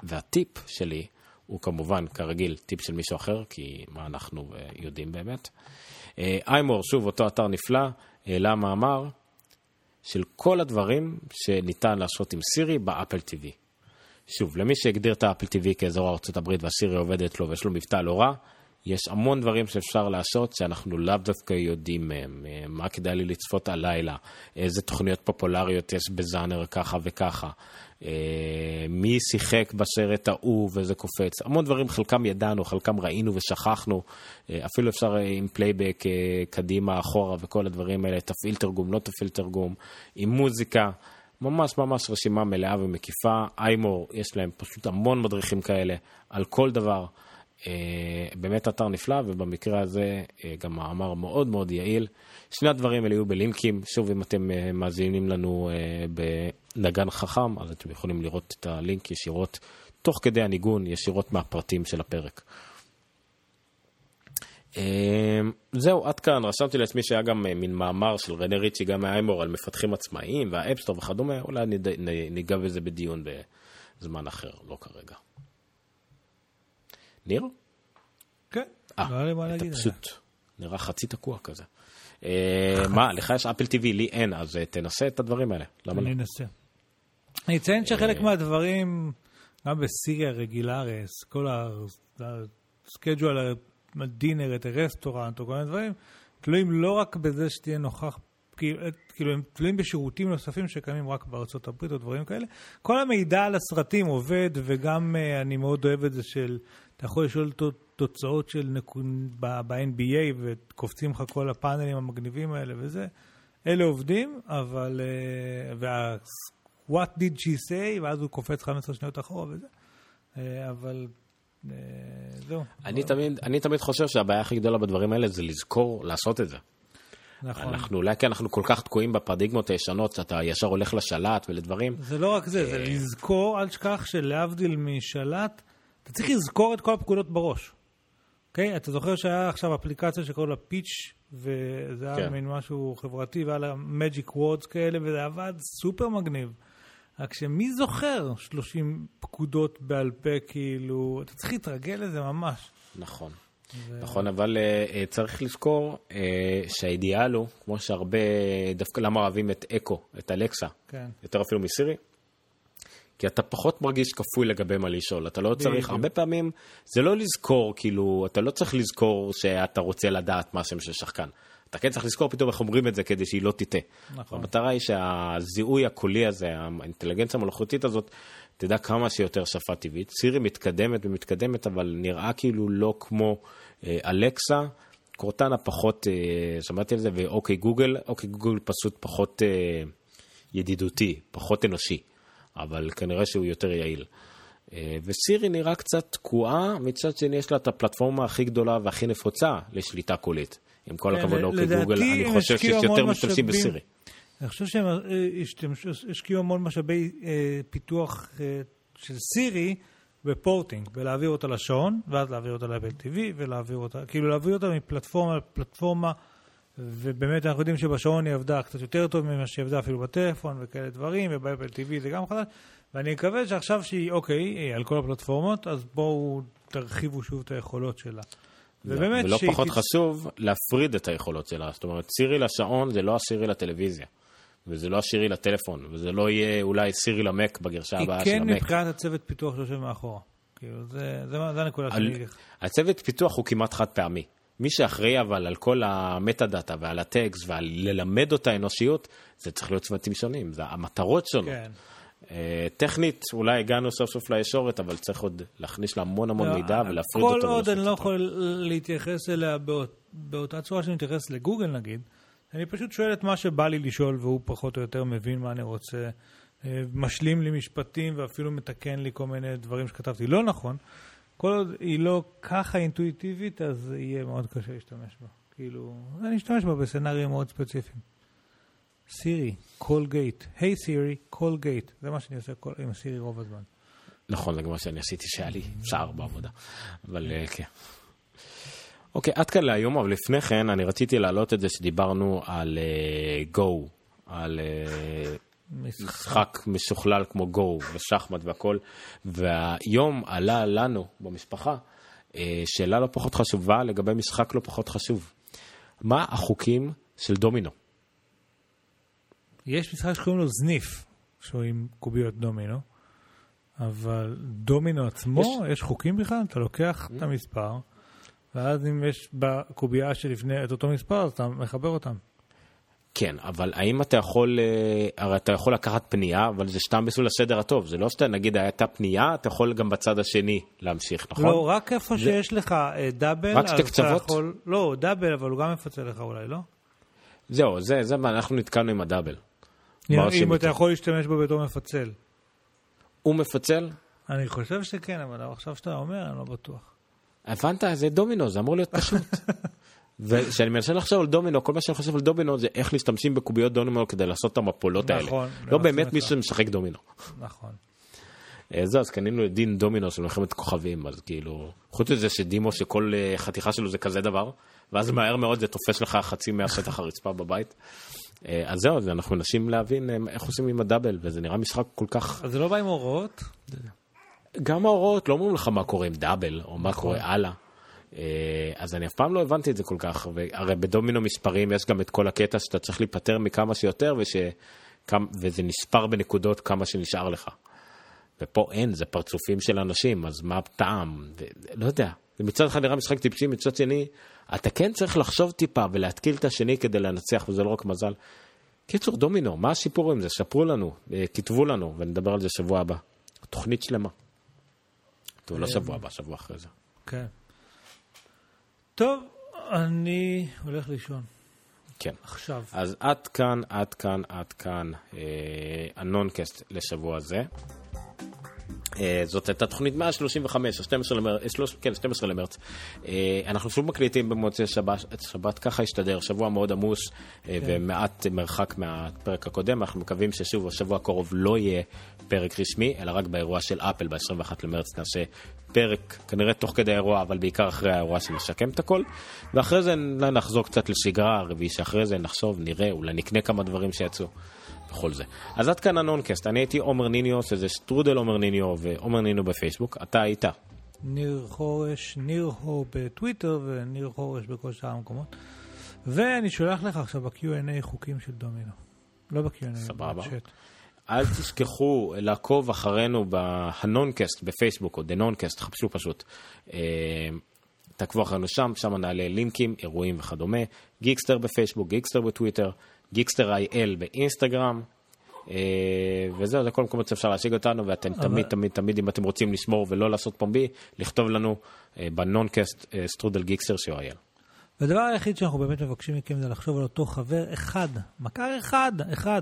והטיפ שלי הוא כמובן, כרגיל, טיפ של מישהו אחר, כי מה אנחנו יודעים באמת. אה, איימור, שוב, אותו אתר נפלא, העלה מאמר של כל הדברים שניתן לעשות עם סירי באפל TV. שוב, למי שהגדיר את האפל TV כאזור ארה"ב והסירי עובדת לו ויש לו מבטא לא רע, יש המון דברים שאפשר לעשות שאנחנו לאו דווקא יודעים מהם. אה, מה כדאי לי לצפות הלילה, איזה תוכניות פופולריות יש בזאנר ככה וככה. אה, מי שיחק בסרט ההוא וזה קופץ. המון דברים, חלקם ידענו, חלקם ראינו ושכחנו. אה, אפילו אפשר אה, עם playback קדימה, אחורה וכל הדברים האלה, תפעיל תרגום, לא תפעיל תרגום, עם מוזיקה. ממש ממש רשימה מלאה ומקיפה. iMore, יש להם פשוט המון מדריכים כאלה על כל דבר. באמת אתר נפלא, ובמקרה הזה גם מאמר מאוד מאוד יעיל. שני הדברים האלה יהיו בלינקים. שוב, אם אתם מאזינים לנו בנגן חכם, אז אתם יכולים לראות את הלינק ישירות, תוך כדי הניגון, ישירות מהפרטים של הפרק. אמ, זהו, עד כאן, רשמתי לעצמי שהיה גם אה, מין מאמר של רנה ריצ'י, גם מהאיימור, על מפתחים עצמאיים והאפסטור וכדומה, אולי ניגע בזה בדיון בזמן אחר, לא כרגע. ניר? כן, אה, לא היה לי מה להגיד. אתה פשוט נראה חצי תקוע כזה. אה, מה, לך יש אפל TV, לי אין, אז תנסה את הדברים האלה. למה לא? אני אנסה. אני אציין שחלק אה. מהדברים, גם בסירי הרגילה, כל ה schedule, את ה restaurant, או כל מיני דברים, תלויים לא רק בזה שתהיה נוכח, כאילו הם תלויים בשירותים נוספים שקיימים רק בארצות הברית או דברים כאלה. כל המידע על הסרטים עובד, וגם אה, אני מאוד אוהב את זה של, אתה יכול לשאול תוצאות של נקוד ב-NBA וקופצים לך כל הפאנלים המגניבים האלה וזה. אלה עובדים, אבל... אה, וה... what did she say, ואז הוא קופץ 15 שניות אחורה וזה. אה, אבל אה, זהו. אני תמיד, אני תמיד חושב שהבעיה הכי גדולה בדברים האלה זה לזכור לעשות את זה. נכון. אנחנו אולי כי אנחנו כל כך תקועים בפרדיגמות הישנות, שאתה ישר הולך לשלט ולדברים. זה לא רק זה, זה אה, לזכור, אל תשכח שלהבדיל משלט, אתה צריך לזכור את כל הפקודות בראש. אוקיי? אתה זוכר שהיה עכשיו אפליקציה שקוראים לה Peach, וזה היה כן. מין משהו חברתי, והיה לה magic words כאלה, וזה עבד סופר מגניב. רק שמי זוכר 30 פקודות בעל פה, כאילו, אתה צריך להתרגל לזה ממש. נכון. ו... נכון, אבל uh, צריך לזכור uh, שהאידיאל הוא, כמו שהרבה, דווקא למה אוהבים את אקו, את אלקסה, כן. יותר אפילו מסירי, כי אתה פחות מרגיש כפוי לגבי מה לשאול, אתה לא צריך, הרבה פעמים זה לא לזכור, כאילו, אתה לא צריך לזכור שאתה רוצה לדעת מה השם של שחקן. אתה כן צריך לזכור פתאום איך אומרים את זה כדי שהיא לא תטעה. נכון. המטרה היא שהזיהוי הקולי הזה, האינטליגנציה המלאכותית הזאת, תדע כמה שיותר שפה טבעית. סירי מתקדמת ומתקדמת, אבל נראה כאילו לא כמו אה, אלקסה. קורטנה פחות, אה, שמעתי על זה, ואוקיי גוגל, אוקיי גוגל פשוט פחות אה, ידידותי, פחות אנושי, אבל כנראה שהוא יותר יעיל. אה, וסירי נראה קצת תקועה, מצד שני יש לה את הפלטפורמה הכי גדולה והכי נפוצה לשליטה קולית. עם כל כן, הכבוד לאוקיי גוגל, אני חושב שיש יותר משתמשים. בסירי. אני חושב שהם אה, השקיעו המון משאבי אה, פיתוח של סירי בפורטינג, בלהעביר אותה לשעון, ואז להעביר אותה לאפל TV, ולהעביר אותה, כאילו להעביר אותה מפלטפורמה לפלטפורמה, ובאמת אנחנו יודעים שבשעון היא עבדה קצת יותר טוב ממה שהיא עבדה אפילו בטלפון וכאלה דברים, ובאפל TV זה גם חדש, ואני מקווה שעכשיו שהיא, אוקיי, היא על כל הפלטפורמות, אז בואו תרחיבו שוב את היכולות שלה. ובאמת ולא שהיא פחות תצ- חשוב, להפריד את היכולות שלה. זאת אומרת, סירי לשעון זה לא הסירי לטלוויזיה. וזה לא הסירי לטלפון, וזה לא יהיה אולי סירי למק בגרשה היא הבאה של כן המק. מבחינת הצוות פיתוח שיושב מאחורה. כאילו, זה, זה, זה הנקודה על- שאני אגיד לך. הצוות פיתוח הוא כמעט חד פעמי. מי שאחראי אבל על כל המטה דאטה ועל הטקסט ועל ללמד אותה אנושיות, זה צריך להיות צוותים שונים, זה המטרות שונות. כן. אה, טכנית, אולי הגענו סוף סוף לישורת, אבל צריך עוד להכניס לה המון המון מידע ולהפריד כל אותו. עוד אני לא. יכול להתייחס אליה באות, באותה צורה שאני מתייחס לגוגל נגיד, אני פשוט שואל את מה שבא לי לשאול והוא פחות או יותר מבין מה אני רוצה, אה, משלים לי משפטים ואפילו מתקן לי כל מיני דברים שכתבתי לא נכון. כל עוד היא לא ככה אינטואיטיבית, אז יהיה מאוד קשה להשתמש בה. כאילו, אני אשתמש בה בסצנריו מאוד ספציפיים. Siri, call gate. Hey Siri, call gate. זה מה שאני עושה כל- עם סירי רוב הזמן. נכון, זה גם מה שאני עשיתי שהיה לי שער בעבודה. אבל אה, כן. אוקיי, עד כאן להיום, אבל לפני כן אני רציתי להעלות את זה שדיברנו על גו, על אה, משחק משוכלל כמו גו ושחמט והכל, והיום עלה לנו במשפחה אה, שאלה לא פחות חשובה לגבי משחק לא פחות חשוב. מה החוקים של דומינו? יש משחק שקוראים לו זניף, שהוא עם קוביות דומינו, אבל דומינו עצמו, יש, יש חוקים בכלל? אתה לוקח את המספר, ואז אם יש בקובייה שלפני את אותו מספר, אז אתה מחבר אותם. כן, אבל האם אתה יכול, אה, הרי אתה יכול לקחת פנייה, אבל זה סתם בסול הסדר הטוב, זה לא שאתה, נגיד הייתה פנייה, אתה יכול גם בצד השני להמשיך, נכון? לא, רק איפה שיש לך אה, דאבל, רק שתי קצוות? יכול... לא, דאבל, אבל הוא גם מפצל לך אולי, לא? זהו, זה, זה מה, אנחנו נתקענו עם הדאבל. אם מרשים אתה. יכול להשתמש בו בתור מפצל. הוא מפצל? אני חושב שכן, אבל עכשיו שאתה אומר, אני לא בטוח. הבנת? זה דומינו, זה אמור להיות פשוט. וכשאני מנסה לחשוב על דומינו, כל מה שאני חושב על דומינו זה איך משתמשים בקוביות דומינו כדי לעשות את המפולות האלה. נכון, לא באמת מישהו זה. שמשחק דומינו. נכון. אה, זהו, אז קנינו את דין דומינו של מלחמת כוכבים, אז כאילו, חוץ מזה שדימו שכל אה, חתיכה שלו זה כזה דבר, ואז מהר מאוד זה תופס לך חצי מהשטח הרצפה בבית. אה, אז זהו, אז אנחנו מנסים להבין אה, איך עושים עם הדאבל, וזה נראה משחק כל כך... אז זה לא בא עם הוראות? גם ההוראות לא אומרים לך מה קורה עם דאבל, או מה נכון. קורה הלאה. אה, אז אני אף פעם לא הבנתי את זה כל כך, והרי בדומינו מספרים יש גם את כל הקטע שאתה צריך להיפטר מכמה שיותר, וש... וזה נספר בנקודות כמה שנשאר לך. ופה אין, זה פרצופים של אנשים, אז מה הטעם? לא יודע. מצד אחד נראה משחק טיפשי, מצד שני, אתה כן צריך לחשוב טיפה ולהתקיל את השני כדי לנצח, וזה לא רק מזל. קיצור, דומינו, מה הסיפור עם זה? ספרו לנו, אה, כתבו לנו, ונדבר על זה שבוע הבא. תוכנית שלמה. טוב, לא שבוע הבא, שבוע אחרי זה. כן. טוב, אני הולך לישון. כן. עכשיו. אז עד כאן, עד כאן, עד כאן, אה, הנונקאסט לשבוע זה. אה, זאת הייתה תוכנית 135, ה-12 למרץ, אה, שלוש- כן, 12 למרץ. אנחנו שוב מקליטים במוצאי שבת, שבת ככה השתדר, שבוע מאוד עמוס אה, ומעט מרחק מהפרק הקודם. אנחנו מקווים ששוב, בשבוע הקרוב לא יהיה פרק רשמי, אלא רק באירוע של אפל ב-21 למרץ נעשה פרק, כנראה תוך כדי האירוע, אבל בעיקר אחרי האירוע שנשקם את הכל. ואחרי זה נחזור קצת לשגרה, הרביעי שאחרי זה נחשוב, נראה, אולי נקנה כמה דברים שיצאו. בכל זה. אז עד כאן הנונקאסט, אני הייתי עומר ניניו, שזה שטרודל עומר ניניו ועומר ניניו בפייסבוק, אתה היית. ניר חורש, ניר הו בטוויטר וניר חורש בכל שאר המקומות. ואני שולח לך עכשיו ב-Q&A חוקים של דומינו. לא ב-Q&A, סבבה. אל תשכחו לעקוב אחרינו בהנונקאסט בפייסבוק או The Noncast, חפשו פשוט. אה, תעקבו אחרינו שם, שם נעלה לינקים, אירועים וכדומה. גיקסטר בפייסבוק, גיקסטר בטוויטר, גיקסטר IL באינסטגרם. אה, וזהו, זה כל מקומות שאפשר להשיג אותנו, ואתם אבל- תמיד, תמיד, תמיד, אם אתם רוצים לשמור ולא לעשות פומבי, לכתוב לנו אה, בנונקאסט אה, שטרודל גיקסטר co.il. והדבר היחיד שאנחנו באמת מבקשים מכם זה לחשוב על אותו חבר אחד, מכר אחד, אחד,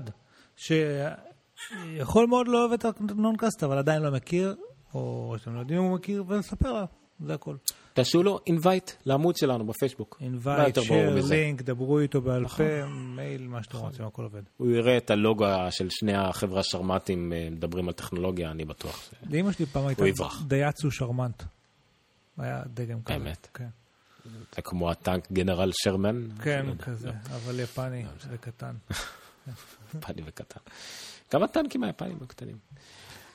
שיכול מאוד לאהוב את הנונקאסט, אבל עדיין לא מכיר, או שאתם לא יודעים אם הוא מכיר, ולספר לה, זה הכל. תעשו לו אינווייט לעמוד שלנו בפייסבוק. אינווייט, שייר? לינק, דברו איתו בעל נכון. פה, מייל, מה שאתם רוצים, הכל עובד. הוא יראה את הלוגו של שני החבר'ה השרמטים אה, מדברים על טכנולוגיה, אני בטוח. לאמא שלי פעם הייתה. דייצו שרמנט. היה דגם כזה. באמת? כן, זה כמו הטנק גנרל שרמן. כן, לא. כזה, אבל יפני וקטן. יפני וקטן. גם הטנקים היפנים הקטנים.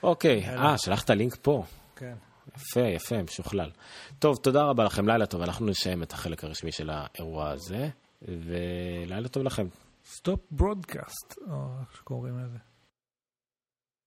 אוקיי, אה, שלחת לינק פה. כן. יפה, יפה, משוכלל. טוב, תודה רבה לכם, לילה טוב. אנחנו נסיים את החלק הרשמי של האירוע הזה, ולילה טוב לכם. Stop broadcast, או איך שקוראים לזה.